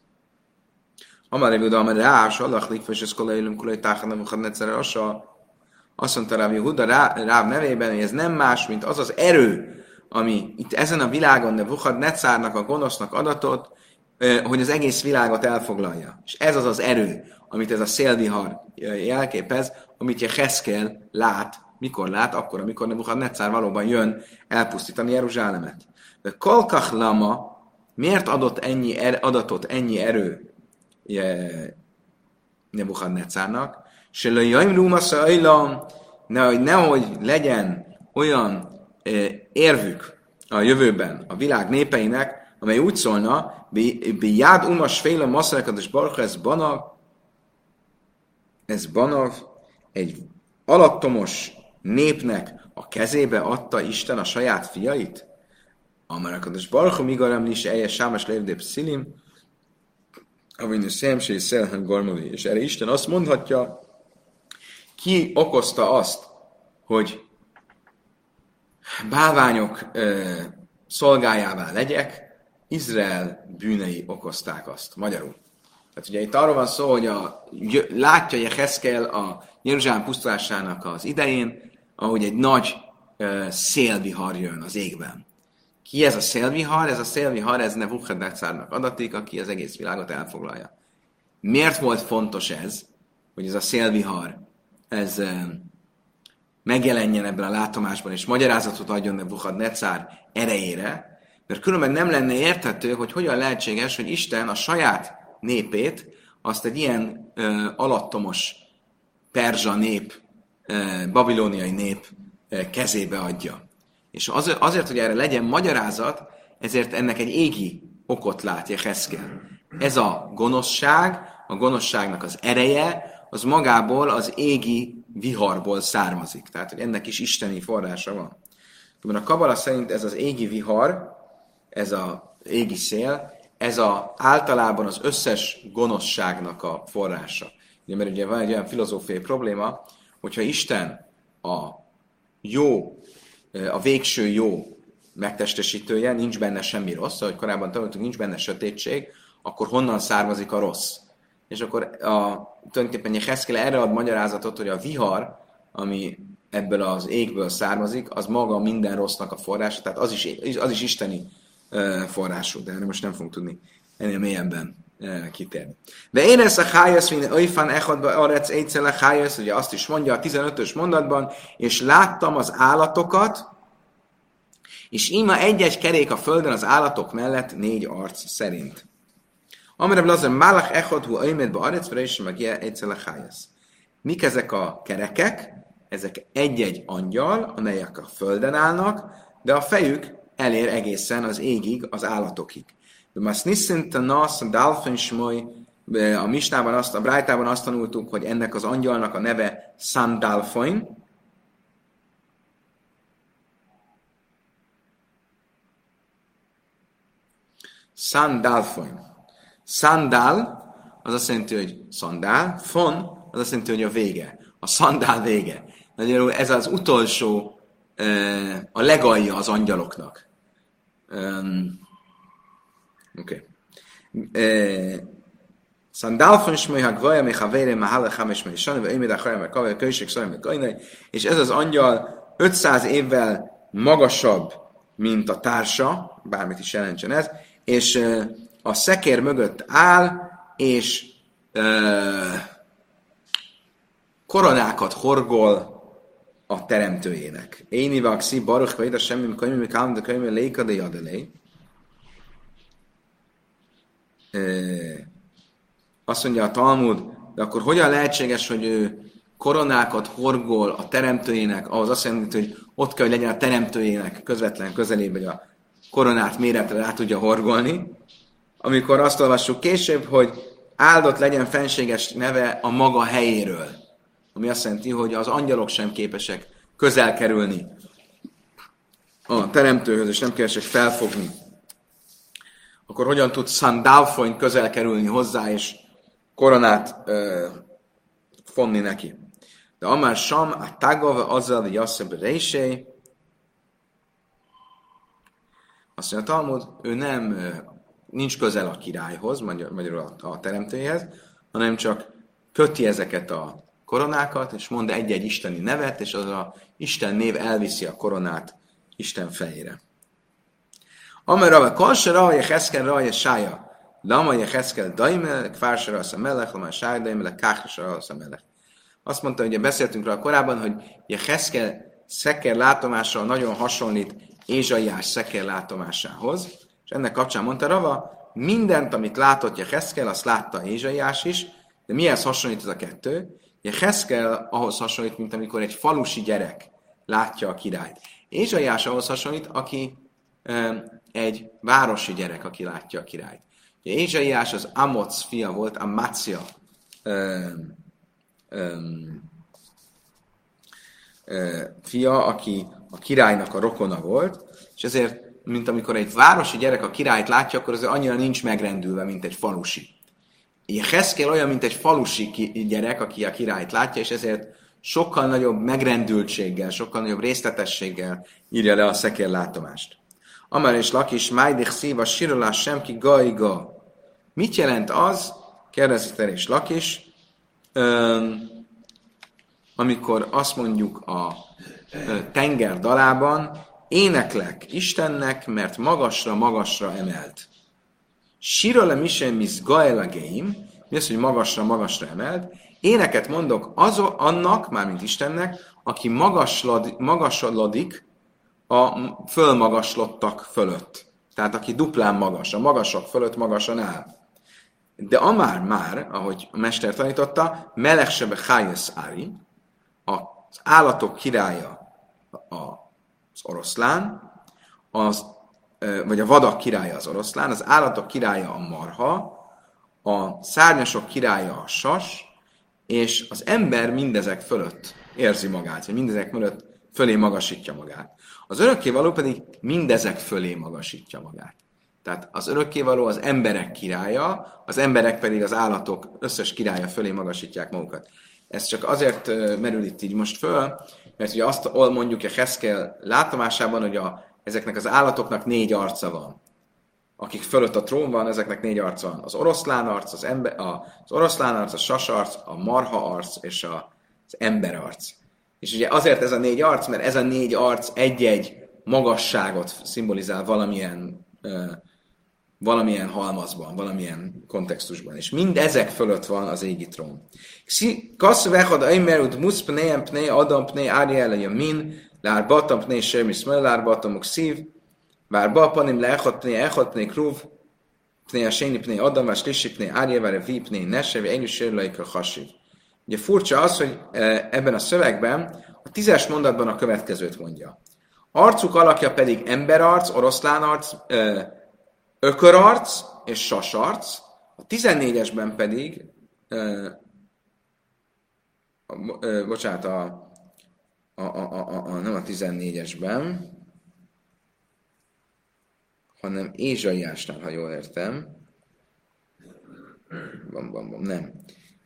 Amar Yehuda, amar Rás, Allah likfes, ez kolai ilum, kolai táhan, nem egyszer asa. Azt mondta Ráv Yehuda Ráv nevében, hogy ez nem más, mint az az erő, ami itt ezen a világon Nebuchad Necárnak, a gonosznak adatot, hogy az egész világot elfoglalja. És ez az az erő, amit ez a szélvihar jelképez, amit Heszkel lát, mikor lát, akkor, amikor Nebuchadnezzar valóban jön elpusztítani Jeruzsálemet. De Kolkach Lama miért adott ennyi er, adatot, ennyi erő Nebuchadnezzarnak? Se le jaim rumasa ne, nehogy legyen olyan érvük a jövőben a világ népeinek, amely úgy szólna, bi jád umas féle masszalakat és barha, ez banav, ez banav, egy alattomos népnek a kezébe adta Isten a saját fiait? Amarakados Baruch Migarem is eljes sámas levdép szilim, a szemsé szelhen garmoli. És erre Isten azt mondhatja, ki okozta azt, hogy bálványok ö, szolgájává legyek, Izrael bűnei okozták azt, magyarul. Tehát ugye itt arról van szó, hogy a, látja Jeheszkel a Jeruzsálem pusztulásának az idején, ahogy egy nagy uh, szélvihar jön az égben. Ki ez a szélvihar? Ez a szélvihar, ez Nebuchadnezzarnak adatik, aki az egész világot elfoglalja. Miért volt fontos ez, hogy ez a szélvihar, ez megjelenjen ebben a látomásban, és magyarázatot adjon Nebuchadnezzar erejére, mert különben nem lenne érthető, hogy hogyan lehetséges, hogy Isten a saját népét, azt egy ilyen uh, alattomos perzsa nép, uh, babilóniai nép uh, kezébe adja. És az, azért, hogy erre legyen magyarázat, ezért ennek egy égi okot látja Heszkel. Ez a gonoszság, a gonoszságnak az ereje, az magából az égi viharból származik. Tehát, hogy ennek is isteni forrása van. A Kabala szerint ez az égi vihar, ez a égi szél, ez a, általában az összes gonoszságnak a forrása. Ugye, mert ugye van egy olyan filozófiai probléma, hogyha Isten a jó, a végső jó megtestesítője, nincs benne semmi rossz, ahogy korábban tanultunk, nincs benne sötétség, akkor honnan származik a rossz? És akkor a, tulajdonképpen Heszkel erre ad magyarázatot, hogy a vihar, ami ebből az égből származik, az maga minden rossznak a forrása, tehát az is, az is isteni forrású, de erre most nem fogunk tudni ennél mélyebben kitérni. De én ezt a hájasz, mint olyfan echadba arec egyszer a hájasz, ugye azt is mondja a 15-ös mondatban, és láttam az állatokat, és ima egy-egy kerék a földön az állatok mellett négy arc szerint. Amire blazer málach echad hu be arec, és meg egyszer a hájasz. Mik ezek a kerekek? Ezek egy-egy angyal, amelyek a földön állnak, de a fejük elér egészen az égig, az állatokig. De Mas niszint a nasz, a dalfensmoly, a Misnában, azt, a Brájtában azt tanultuk, hogy ennek az angyalnak a neve Sandalfoin. Sandalfoin. Sandal, az azt jelenti, hogy szandál, fon, az azt jelenti, hogy a vége. A szandál vége. Nagyjából ez az utolsó, a legalja az angyaloknak. Oké. Okay. Szandál von Shmoy Hagvaja, mi havére, ma hale hames me sani, vagy meg kavai, kölység, szaj, meg kajnai, és ez az angyal 500 évvel magasabb, mint a társa, bármit is jelentsen ez, és a szekér mögött áll, és uh, koronákat horgol a teremtőjének. Én ivaxi, baruch vagy a semmi, könyvű, kálom, de könyvű, léka, de jadelé. Azt mondja a Talmud, de akkor hogyan lehetséges, hogy ő koronákat horgol a teremtőjének, ahhoz azt jelenti, hogy ott kell, hogy legyen a teremtőjének közvetlen közelében, hogy a koronát méretre rá tudja horgolni, amikor azt olvassuk később, hogy áldott legyen fenséges neve a maga helyéről ami azt jelenti, hogy az angyalok sem képesek közel kerülni a teremtőhöz, és nem képesek felfogni, akkor hogyan tud Sandalfoin közel kerülni hozzá, és koronát ö, fonni neki. De amár Sam, a tagava azzal, hogy Jasszeb Reisé, azt mondja a Talmud, ő nem nincs közel a királyhoz, magyar, magyarul a, a teremtőjéhez, hanem csak köti ezeket a koronákat, és mond egy-egy isteni nevet, és az a Isten név elviszi a koronát Isten fejére. Amar Rava, Kalsa Rava, Jecheszkel Rava, Sája, Lama Jecheszkel Daimel, Kvársa Rava, Melech, Lama Sája, Daimel, Káhsa Rava, Melech. Azt mondta, hogy beszéltünk rá korábban, hogy Jecheszkel szeker látomással nagyon hasonlít Ézsaiás szeker látomásához, és ennek kapcsán mondta Rava, mindent, amit látott Jecheszkel, azt látta Ézsaiás is, de mihez hasonlít ez a kettő? Jecheszkel ahhoz hasonlít, mint amikor egy falusi gyerek látja a királyt. Ézsaiás ahhoz hasonlít, aki egy városi gyerek, aki látja a királyt. Ugye Ézsaiás az Amoc fia volt, a Mácia fia, aki a királynak a rokona volt, és ezért, mint amikor egy városi gyerek a királyt látja, akkor az annyira nincs megrendülve, mint egy falusi. Heszkél olyan, mint egy falusi gyerek, aki a királyt látja, és ezért sokkal nagyobb megrendültséggel, sokkal nagyobb részletességgel írja le a szekérlátomást. Amár és lakis, májdich szíva, sirolás semki gaiga. Mit jelent az, kérdezi és lakis, amikor azt mondjuk a tenger dalában, éneklek Istennek, mert magasra, magasra emelt. Sirole misem mis gael geim, mi az, hogy magasra, magasra emelt, éneket mondok az, annak, mármint Istennek, aki magaslod, magaslodik a fölmagaslottak fölött. Tehát aki duplán magas, a magasok fölött magasan áll. De amár már, ahogy a mester tanította, melegsebe hájesz ári, az állatok királya az oroszlán, az, vagy a vadak királya az oroszlán, az állatok királya a marha, a szárnyasok királya a sas, és az ember mindezek fölött érzi magát, vagy mindezek fölött fölé magasítja magát. Az örökkévaló pedig mindezek fölé magasítja magát. Tehát az örökkévaló az emberek királya, az emberek pedig az állatok összes királya fölé magasítják magukat. Ez csak azért merül itt így most föl, mert ugye azt mondjuk a Heszkel látomásában, hogy a, ezeknek az állatoknak négy arca van. Akik fölött a trón van, ezeknek négy arca van. Az oroszlán arc, az, ember, az oroszlán arc, a sasarc, a marha arc és a, az ember arc. És ugye azért ez a négy arc, mert ez a négy arc egy-egy magasságot szimbolizál valamilyen valamilyen halmazban, valamilyen kontextusban. És mind ezek fölött van az égi trón. Kasz vechad aimerud musz pneem pne adam pne áriel yamin, lár batam pne sem iszmel, lár batamuk szív, vár bapanim leechad pne echad pne kruv, pne a séni pne adam, vár slissi pne áriel, vár vi pne nese, vagy egyus a hasiv. Ugye furcsa az, hogy e, ebben a szövegben a tízes mondatban a következőt mondja. Arcuk alakja pedig emberarc, oroszlán arc, e, ökörarc és sasarc, a 14-esben pedig, ö, ö, bocsánat, a, a, a, a, a, nem a 14-esben, hanem Ézsaiásnál, ha jól értem. Bam, bam, bam, nem.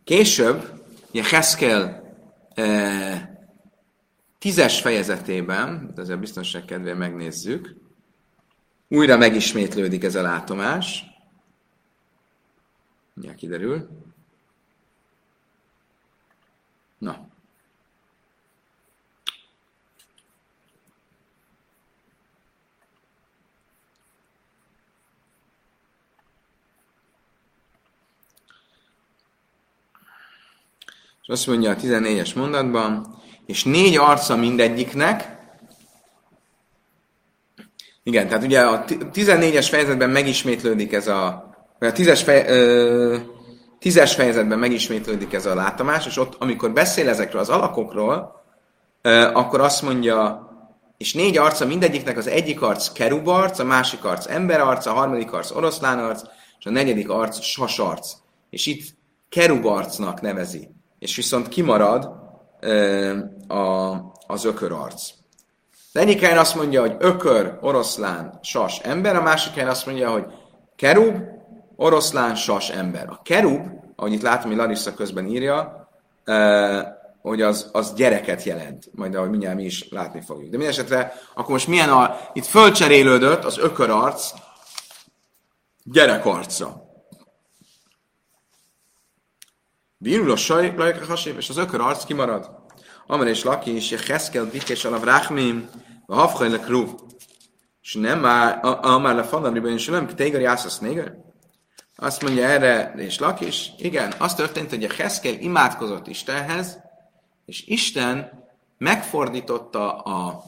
Később, ugye Heszkel e, tízes fejezetében, de ezzel biztonság kedvéért megnézzük, újra megismétlődik ez a látomás. Mindjárt kiderül. Na. Azt mondja a 14-es mondatban, és négy arca mindegyiknek, igen, tehát ugye a 14-es fejezetben megismétlődik ez a, vagy a 10-es, fej, ö, 10-es fejezetben megismétlődik ez a látomás, és ott, amikor beszél ezekről az alakokról, ö, akkor azt mondja, és négy arca mindegyiknek az egyik arc kerubarc, a másik arc emberarc, a harmadik arc oroszlánarc, és a negyedik arc sasarc. És itt kerubarcnak nevezi. És viszont kimarad ö, a, az ökörarc. Az egyik helyen azt mondja, hogy ökör, oroszlán, sas, ember, a másik helyen azt mondja, hogy kerub, oroszlán, sas, ember. A kerub, ahogy itt látom, hogy Larissa közben írja, eh, hogy az, az gyereket jelent, majd ahogy mindjárt mi is látni fogjuk. De minden esetre, akkor most milyen a... Itt fölcserélődött az ökörarc gyerekarca. Vírul a saj, lajka hasép, és az ökör arc kimarad. Amar és Laki és Jecheszkel Bikés alav Ráchmim, a Hafhajlek Rú. És nem már, Amar le Fadamriban, és nem Tégar Jászasz Néger. Azt mondja erre, és Lakis, igen, az történt, hogy a Heszkel imádkozott Istenhez, és Isten megfordította a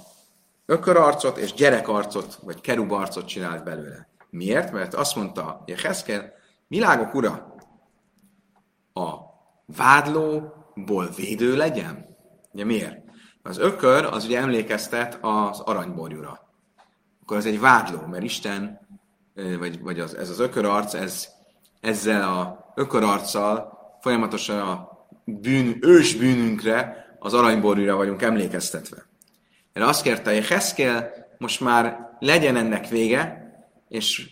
ökörarcot és gyerekarcot, vagy kerubarcot csinált belőle. Miért? Mert azt mondta hogy a Heszkel, világok ura, a vádlóból védő legyen? Ugye miért? Az ökör az ugye emlékeztet az aranyborjúra. Akkor ez egy vádló, mert Isten, vagy, vagy az, ez az ökörarc, ez ezzel a ökörarccal folyamatosan a bűn, ős bűnünkre, az aranyborúra vagyunk emlékeztetve. Erre azt kérte, hogy Heszkel most már legyen ennek vége, és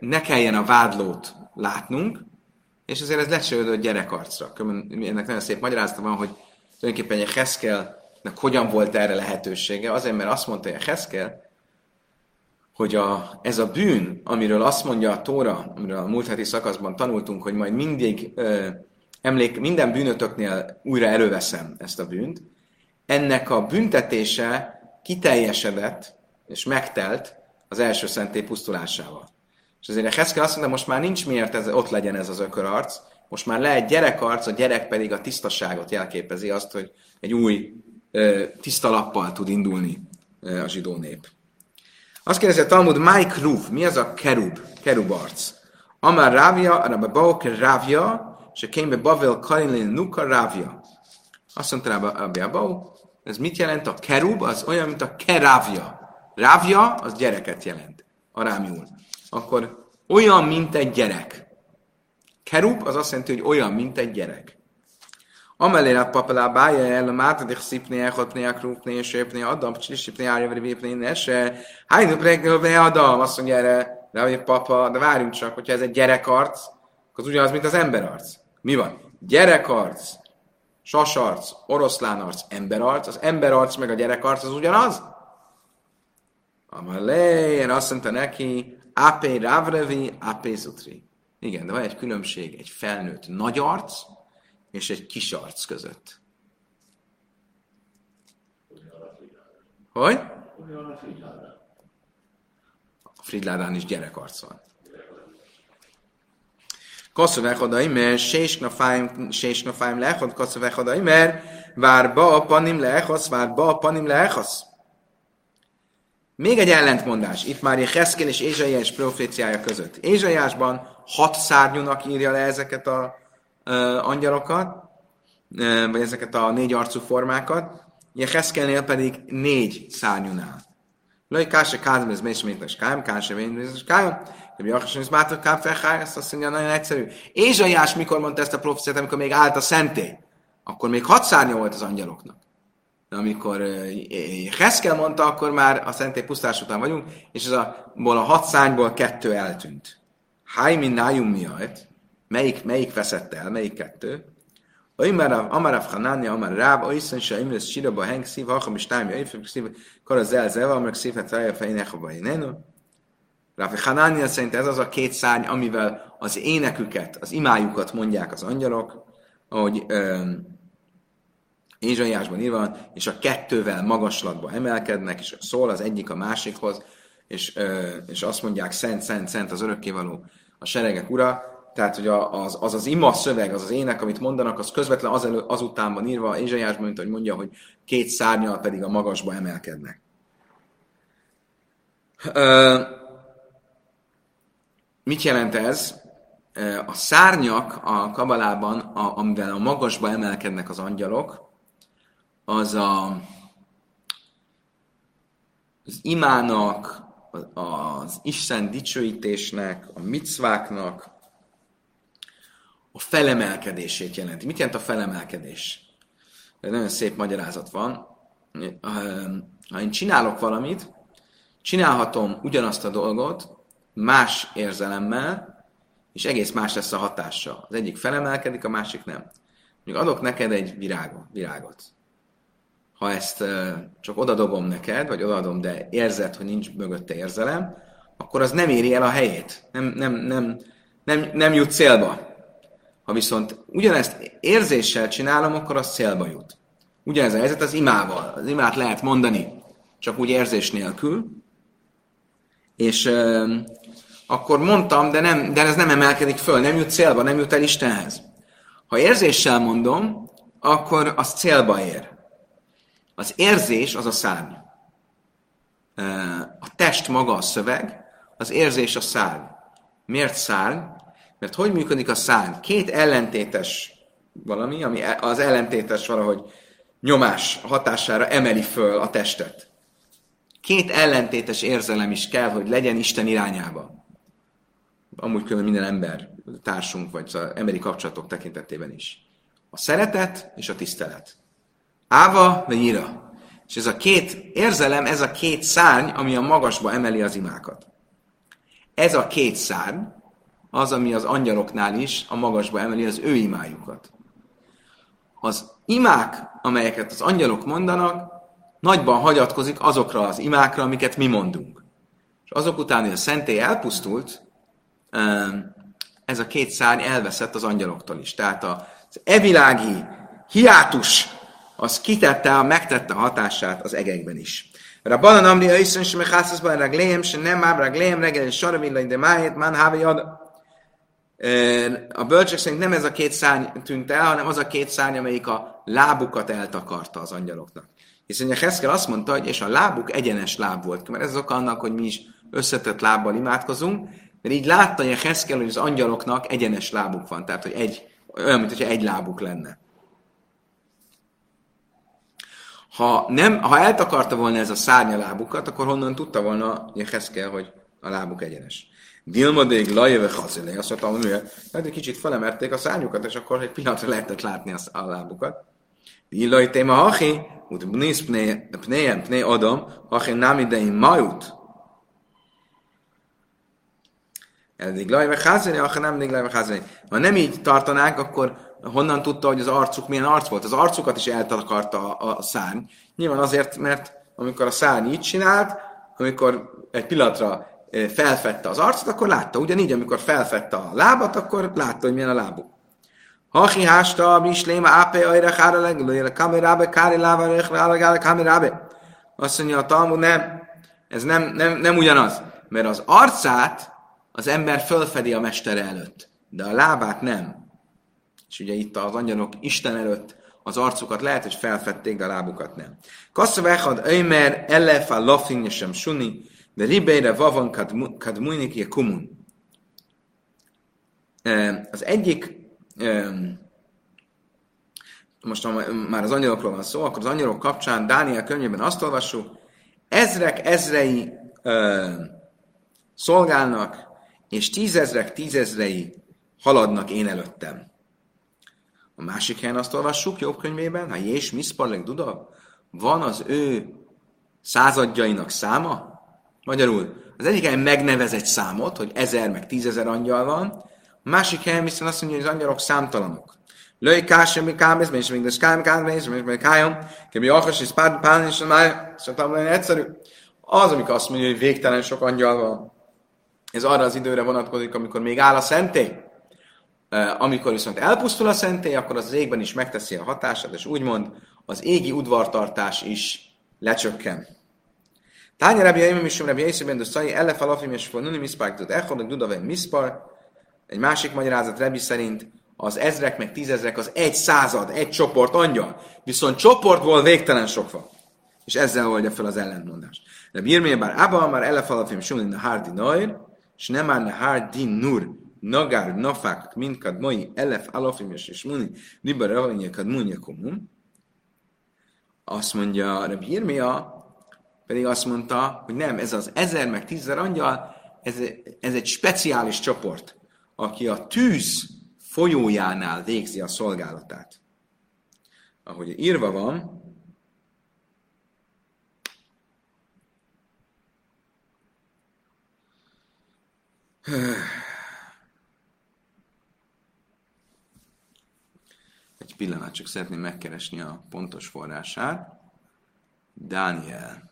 ne kelljen a vádlót látnunk, és azért ez lecsődött gyerekarcra. Ennek nagyon szép magyarázata van, hogy tulajdonképpen egy Heszkelnek hogyan volt erre lehetősége. Azért, mert azt mondta, a Heszkel, hogy a, ez a bűn, amiről azt mondja a Tóra, amiről a múlt heti szakaszban tanultunk, hogy majd mindig ö, emlék, minden bűnötöknél újra előveszem ezt a bűnt, ennek a büntetése kiteljesedett és megtelt az első szentély pusztulásával. És azért a Heszkel azt mondta, most már nincs miért ez, ott legyen ez az ökörarc, most már le egy gyerekarc, a gyerek pedig a tisztaságot jelképezi, azt, hogy egy új tiszta lappal tud indulni a zsidó nép. Azt kérdezi a Talmud, Mike Ruv, mi az a kerub, kerub arc? Amár Rávia, Rabba Baok Rávia, és a kémbe Bavel Kailin Nuka Rávia. Azt mondta Rabba Bau, ez mit jelent? A kerub az olyan, mint a kerávja. Rávja az gyereket jelent, arámiul. Akkor olyan, mint egy gyerek. Kerub az azt jelenti, hogy olyan, mint egy gyerek. Amelé a papelá bája el, a mátadik szipné, echotné, a krúpné, sépné, adam, csilisipné, árjavri, vépné, nese. Hájnu pregnőbe adam, azt mondja erre, de hogy papa, de várjunk csak, hogyha ez egy gyerekarc, az ugyanaz, mint az emberarc. Mi van? Gyerekarc, sasarc, oroszlánarc, emberarc, az emberarc meg a gyerekarc az ugyanaz? Amalé, azt mondta neki, apé ravrevi, apé zutri. Igen, de van egy különbség egy felnőtt nagy arc és egy kis arc között. Hogy? A Fridládán is gyerekarc van. Koszovech mert sésnafáim, sésnafáim lechod, koszovech mert várba a panim lechasz, várba a panim lechasz. Még egy ellentmondás. Itt már egy Heszkel és Ézsaiás proféciája között. Ézsaiásban hat szárnyúnak írja le ezeket a uh, angyalokat, uh, vagy ezeket a négy arcú formákat, Heszkelnél pedig négy szárnyúnál. Laj, káse kázm, ez még még kájm, káse vén, ez kájm. De mi akarsz, hogy bátor káfechá, ezt azt mondja, nagyon egyszerű. Ézsaiás mikor mondta ezt a proféciát, amikor még állt a szentély? Akkor még hat szárnya volt az angyaloknak. De amikor Heszkel mondta, akkor már a szentély pusztás után vagyunk, és ez a, a hat szányból kettő eltűnt. Hájmin nájum miatt, melyik, melyik veszett el, melyik kettő? Amarav, Amarav Hanáni, Amar Ráb, Oiszen se imres síraba heng szív, hacham is tájmi, öjfök szív, kar az elzeva, amelyek szívhet rája fejnek, ha bajnénu. Ráfi Hanánia szerint ez az a két szárny, amivel az éneküket, az imájukat mondják az angyalok, ahogy Ézsaiásban írva és a kettővel magaslatba emelkednek, és szól az egyik a másikhoz, és, és azt mondják, szent, szent, szent az örökkévaló a seregek ura, tehát, hogy az, az az ima szöveg, az az ének, amit mondanak, az közvetlen az elő, azután van írva Ézsaiásban, mint hogy mondja, hogy két szárnyal pedig a magasba emelkednek. Ö, mit jelent ez? A szárnyak a kabalában, a, amivel a magasba emelkednek az angyalok, az a, az imának, az Isten dicsőítésnek, a micváknak a felemelkedését jelenti. Mit jelent a felemelkedés? Egy nagyon szép magyarázat van. Ha én csinálok valamit, csinálhatom ugyanazt a dolgot más érzelemmel, és egész más lesz a hatása. Az egyik felemelkedik, a másik nem. Mondjuk adok neked egy virágot, virágot ha ezt csak odadobom neked, vagy odadom, de érzed, hogy nincs mögötte érzelem, akkor az nem éri el a helyét. Nem, nem, nem, nem, nem jut célba. Ha viszont ugyanezt érzéssel csinálom, akkor az célba jut. Ugyanez a helyzet az imával. Az imát lehet mondani csak úgy érzés nélkül, és euh, akkor mondtam, de, nem, de ez nem emelkedik föl, nem jut célba, nem jut el Istenhez. Ha érzéssel mondom, akkor az célba ér. Az érzés az a szárny. A test maga a szöveg, az érzés a szárny. Miért szárny? Mert hogy működik a szárny? Két ellentétes valami, ami e- az ellentétes valahogy nyomás hatására emeli föl a testet. Két ellentétes érzelem is kell, hogy legyen Isten irányába. Amúgy külön minden ember, társunk, vagy az emberi kapcsolatok tekintetében is. A szeretet és a tisztelet. Áva vagy ira. És ez a két érzelem, ez a két szárny, ami a magasba emeli az imákat. Ez a két szárny az, ami az angyaloknál is a magasba emeli az ő imájukat. Az imák, amelyeket az angyalok mondanak, nagyban hagyatkozik azokra az imákra, amiket mi mondunk. És azok után, hogy a szentély elpusztult, ez a két szárny elveszett az angyaloktól is. Tehát az evilági hiátus az kitette, megtette hatását az egekben is. Rabbanan amri a iszon sem hászaszban ragléem, se nem ám ragléem reggel, saravilla de májét, man hávi ad. A bölcsek szerint nem ez a két szárny tűnt el, hanem az a két szárny, amelyik a lábukat eltakarta az angyaloknak. Hiszen a Heszkel azt mondta, hogy és a lábuk egyenes láb volt, mert ez az annak, hogy mi is összetett lábbal imádkozunk, mert így látta a Heszkel, hogy az angyaloknak egyenes lábuk van, tehát hogy egy, olyan, mintha egy lábuk lenne. Ha, nem, ha eltakarta volna ez a szárnya lábukat, akkor honnan tudta volna Jeheszkel, hogy a lábuk egyenes. Dilmadék lajeve hazilé, azt mondta, hogy hát egy kicsit felemerték a szárnyukat, és akkor egy pillanatra lehetett látni a lábukat. Dillai téma hachi, ut bnis pnéjem pné adam, hachi nem idején majut. Eddig lajve hazilé, hachi nem eddig lajve hazilé. Ha nem így tartanánk, akkor honnan tudta, hogy az arcuk milyen arc volt? Az arcukat is eltakarta a, a szárny. Nyilván azért, mert amikor a szárny így csinált, amikor egy pillanatra eh, felfedte az arcot, akkor látta. Ugyanígy, amikor felfedte a lábat, akkor látta, hogy milyen a lábuk. Hachi hásta, bisléma, ápe, ajra, hára, leglőjére, kamerábe, kári, láva, kamerábe. Azt mondja a Talmud, nem, ez nem, nem, nem ugyanaz. Mert az arcát az ember fölfedi a mestere előtt, de a lábát nem. És ugye itt az angyalok Isten előtt az arcukat lehet, hogy felfedték, de a lábukat nem. Kassza vechad öjmer elefa lafin sem suni, de ribeire vavan kadmunik kumun. Az egyik, most már az angyalokról van szó, akkor az angyalok kapcsán Dániel könyvében azt olvassuk, ezrek ezrei szolgálnak, és tízezrek tízezrei haladnak én előttem. A másik helyen azt olvassuk Jobb könyvében, ha Jés Miszparleg Duda, van az ő századjainak száma? Magyarul, az egyik helyen megnevez egy számot, hogy ezer meg tízezer angyal van, a másik helyen viszont azt mondja, hogy az angyalok számtalanok. Löj kásem, mi kámész, és még kám, kámész, és még kájom, kemi achas, és pár, pár, és már szoktam lenni egyszerű. Az, amikor azt mondja, hogy végtelen sok angyal van, ez arra az időre vonatkozik, amikor még áll a szentély. Amikor viszont elpusztul a szentély, akkor az, az égben is megteszi a hatását, és úgymond az égi udvartartás is lecsökken. Tánya rabja Jaimim is rabja Észében, de szai ele falafim és fonuni miszpár, tudod, echodok dudaven miszpar. Egy másik magyarázat Rebi szerint az ezrek meg tízezrek az egy század, egy csoport angyal. Viszont csoportból végtelen sok van. És ezzel oldja fel az ellentmondást. De Birmé bár Abba már ele falafim sunin a hardi noir, és nem már a hardi nur nagár nafák, mint kadmai elef alafim és muni, liba ravanya kadmunya komum. Azt mondja Rabbi Irmia, pedig azt mondta, hogy nem, ez az ezer meg tízezer angyal, ez, ez egy speciális csoport, aki a tűz folyójánál végzi a szolgálatát. Ahogy írva van, Egy pillanat, csak szeretném megkeresni a pontos forrását. Dániel.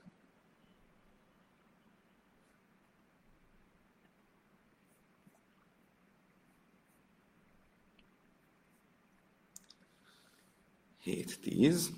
Hét, tíz.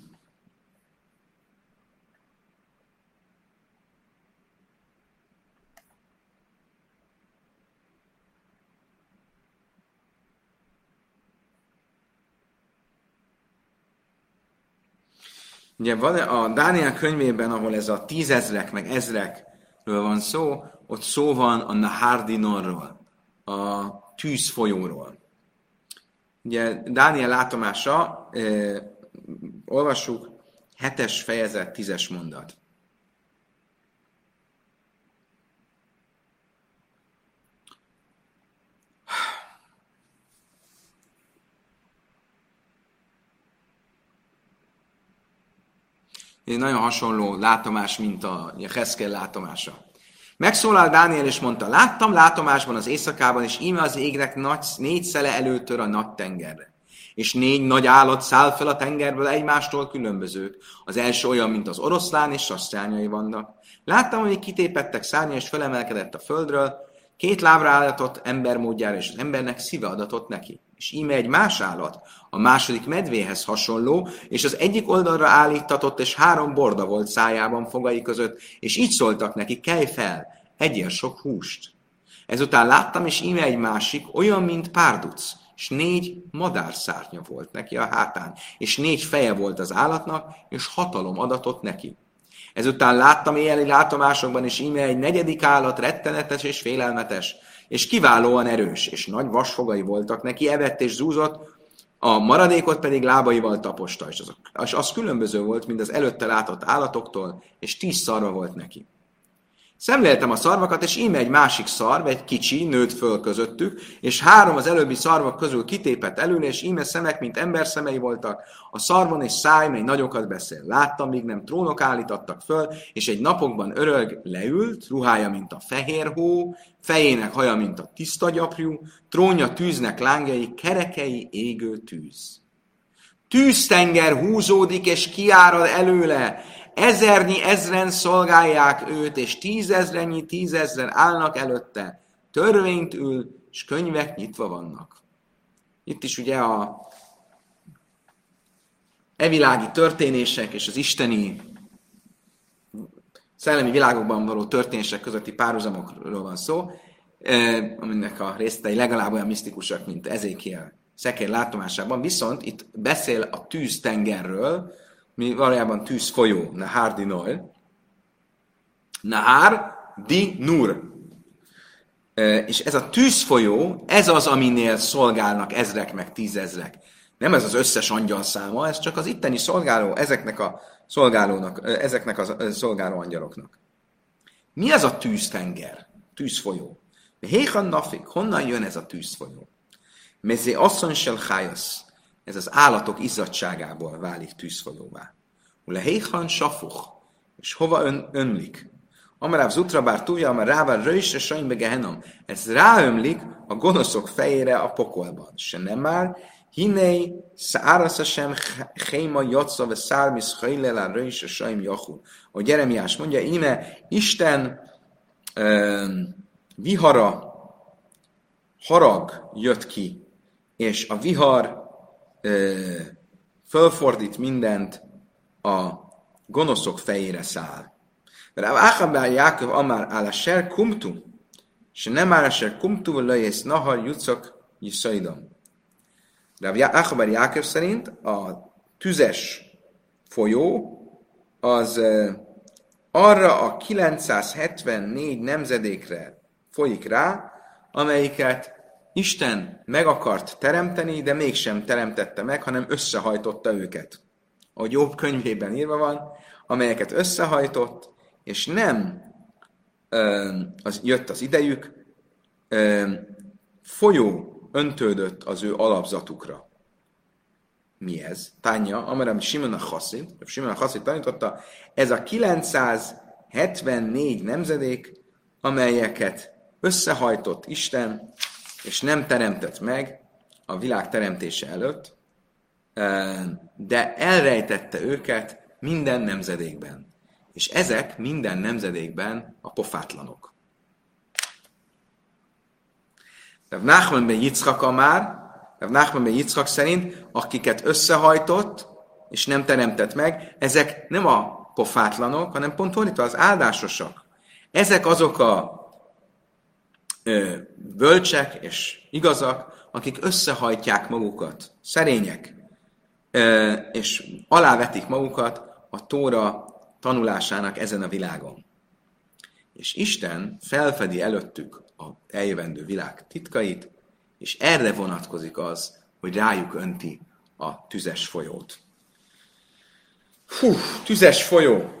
Ugye van a Dániel könyvében, ahol ez a tízezrek, meg ezrekről van szó, ott szó van a Nahardinorról, a tűzfolyóról. Ugye Dániel látomása, eh, olvassuk, hetes fejezet, tízes mondat. Nagyon hasonló látomás, mint a Heszkel látomása. Megszólal Dániel és mondta, láttam látomásban az éjszakában, és íme az égnek nagy, négy szele előtör a nagy tengerre. És négy nagy állat száll fel a tengerből egymástól különbözők. Az első olyan, mint az oroszlán, és sasztrányai vannak. Láttam, hogy kitépettek szárnya, és felemelkedett a földről, két lábra állatott ember módjára, és az embernek szíve adatott neki. És íme egy más állat, a második medvéhez hasonló, és az egyik oldalra állítatott, és három borda volt szájában fogai között, és így szóltak neki, kelj fel, egyél sok húst. Ezután láttam, és íme egy másik, olyan, mint párduc, és négy madárszárnya volt neki a hátán, és négy feje volt az állatnak, és hatalom adatott neki. Ezután láttam éjjeli látomásokban, és íme egy negyedik állat, rettenetes és félelmetes, és kiválóan erős, és nagy vasfogai voltak neki, evett és zúzott, a maradékot pedig lábaival taposta, és az, és az különböző volt, mint az előtte látott állatoktól, és tíz szarva volt neki. Szemléltem a szarvakat, és íme egy másik szarv, egy kicsi, nőtt föl közöttük, és három az előbbi szarvak közül kitépett elő, és íme szemek, mint ember szemei voltak, a szarvon és száj, mely nagyokat beszél. Láttam, míg nem trónok állítottak föl, és egy napokban örög leült, ruhája, mint a fehér hó, fejének haja, mint a tiszta gyapjú, trónja tűznek lángjai, kerekei égő tűz. Tűztenger húzódik, és kiárad előle, ezernyi ezren szolgálják őt, és tízezrennyi tízezren állnak előtte. Törvényt ül, és könyvek nyitva vannak. Itt is ugye a evilági történések és az isteni szellemi világokban való történések közötti párhuzamokról van szó, aminek a résztei legalább olyan misztikusak, mint Ezékiel szekér látomásában, viszont itt beszél a tűztengerről, mi valójában tűz folyó, Nahar di Noel. Nahar di Nur. És ez a tűzfolyó, ez az, aminél szolgálnak ezrek meg tízezrek. Nem ez az összes angyal száma, ez csak az itteni szolgáló, ezeknek a szolgálónak, ezeknek a szolgáló angyaloknak. Mi ez a tűztenger, tűzfolyó? Héhan nafik, honnan jön ez a tűzfolyó? Mezé asszony sel ez az állatok izzadságából válik tűzfolyóvá. Ule héhan safuch, és hova ön, önlik? Amaráv zutra bár túlja, amar rával röjsre sajnbe gehenom. Ez ráömlik a gonoszok fejére a pokolban. Se nem már, hinei szárasz sem héma jatsza ve szármisz hajlelá röjsre sajm jachul. A Jeremiás mondja, íme Isten um, vihara, harag jött ki, és a vihar fölfordít mindent, a gonoszok fejére száll. Mert Áchabár Jákov amár áll a ser kumtum, és nem áll a ser kumtum, löjész nahar jutszak jiszaidom. De Áchabár Jákov szerint a tüzes folyó az arra a 974 nemzedékre folyik rá, amelyiket Isten meg akart teremteni, de mégsem teremtette meg, hanem összehajtotta őket. Ahogy Jobb könyvében írva van, amelyeket összehajtott, és nem ö, az, jött az idejük, ö, folyó öntődött az ő alapzatukra. Mi ez? Tánya, amerem Simon a Chassid, Simon a tanította, ez a 974 nemzedék, amelyeket összehajtott Isten, és nem teremtett meg a világ teremtése előtt, de elrejtette őket minden nemzedékben. És ezek minden nemzedékben a pofátlanok. Rav Nachman ben Yitzchak már, Rav Nachman ben Yitzchak szerint, akiket összehajtott, és nem teremtett meg, ezek nem a pofátlanok, hanem pont fordítva az áldásosak. Ezek azok a bölcsek és igazak, akik összehajtják magukat, szerények, és alávetik magukat a Tóra tanulásának ezen a világon. És Isten felfedi előttük a eljövendő világ titkait, és erre vonatkozik az, hogy rájuk önti a tüzes folyót. Hú, tüzes folyó.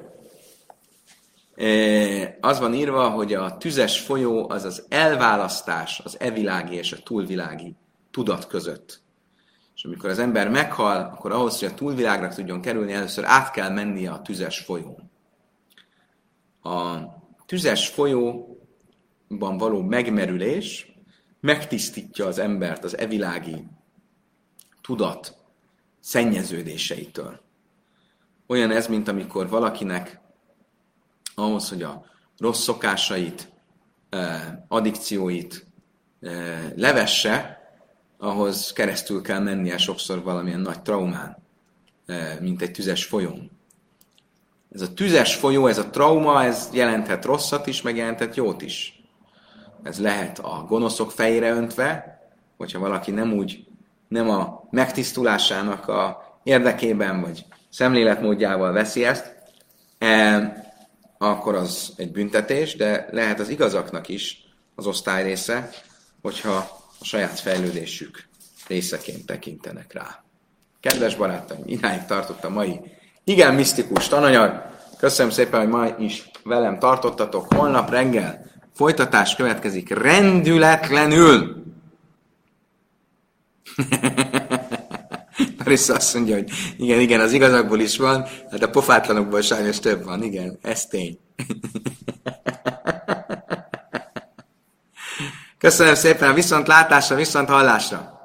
Az van írva, hogy a tüzes folyó az az elválasztás az evilági és a túlvilági tudat között. És amikor az ember meghal, akkor ahhoz, hogy a túlvilágra tudjon kerülni, először át kell mennie a tüzes folyón. A tüzes folyóban való megmerülés megtisztítja az embert az evilági tudat szennyeződéseitől. Olyan ez, mint amikor valakinek ahhoz, hogy a rossz szokásait, eh, addikcióit eh, levesse, ahhoz keresztül kell mennie sokszor valamilyen nagy traumán, eh, mint egy tüzes folyón. Ez a tüzes folyó, ez a trauma, ez jelenthet rosszat is, meg jelenthet jót is. Ez lehet a gonoszok fejére öntve, hogyha valaki nem úgy, nem a megtisztulásának a érdekében, vagy szemléletmódjával veszi ezt, e, akkor az egy büntetés, de lehet az igazaknak is az osztály része, hogyha a saját fejlődésük részeként tekintenek rá. Kedves barátaim, idáig tartott a mai igen misztikus tananyag. Köszönöm szépen, hogy ma is velem tartottatok. Holnap reggel folytatás következik rendületlenül. Marissa azt mondja, hogy igen, igen, az igazakból is van, hát a pofátlanokból sajnos több van, igen, ez tény. Köszönöm szépen, viszont látásra, viszont hallásra!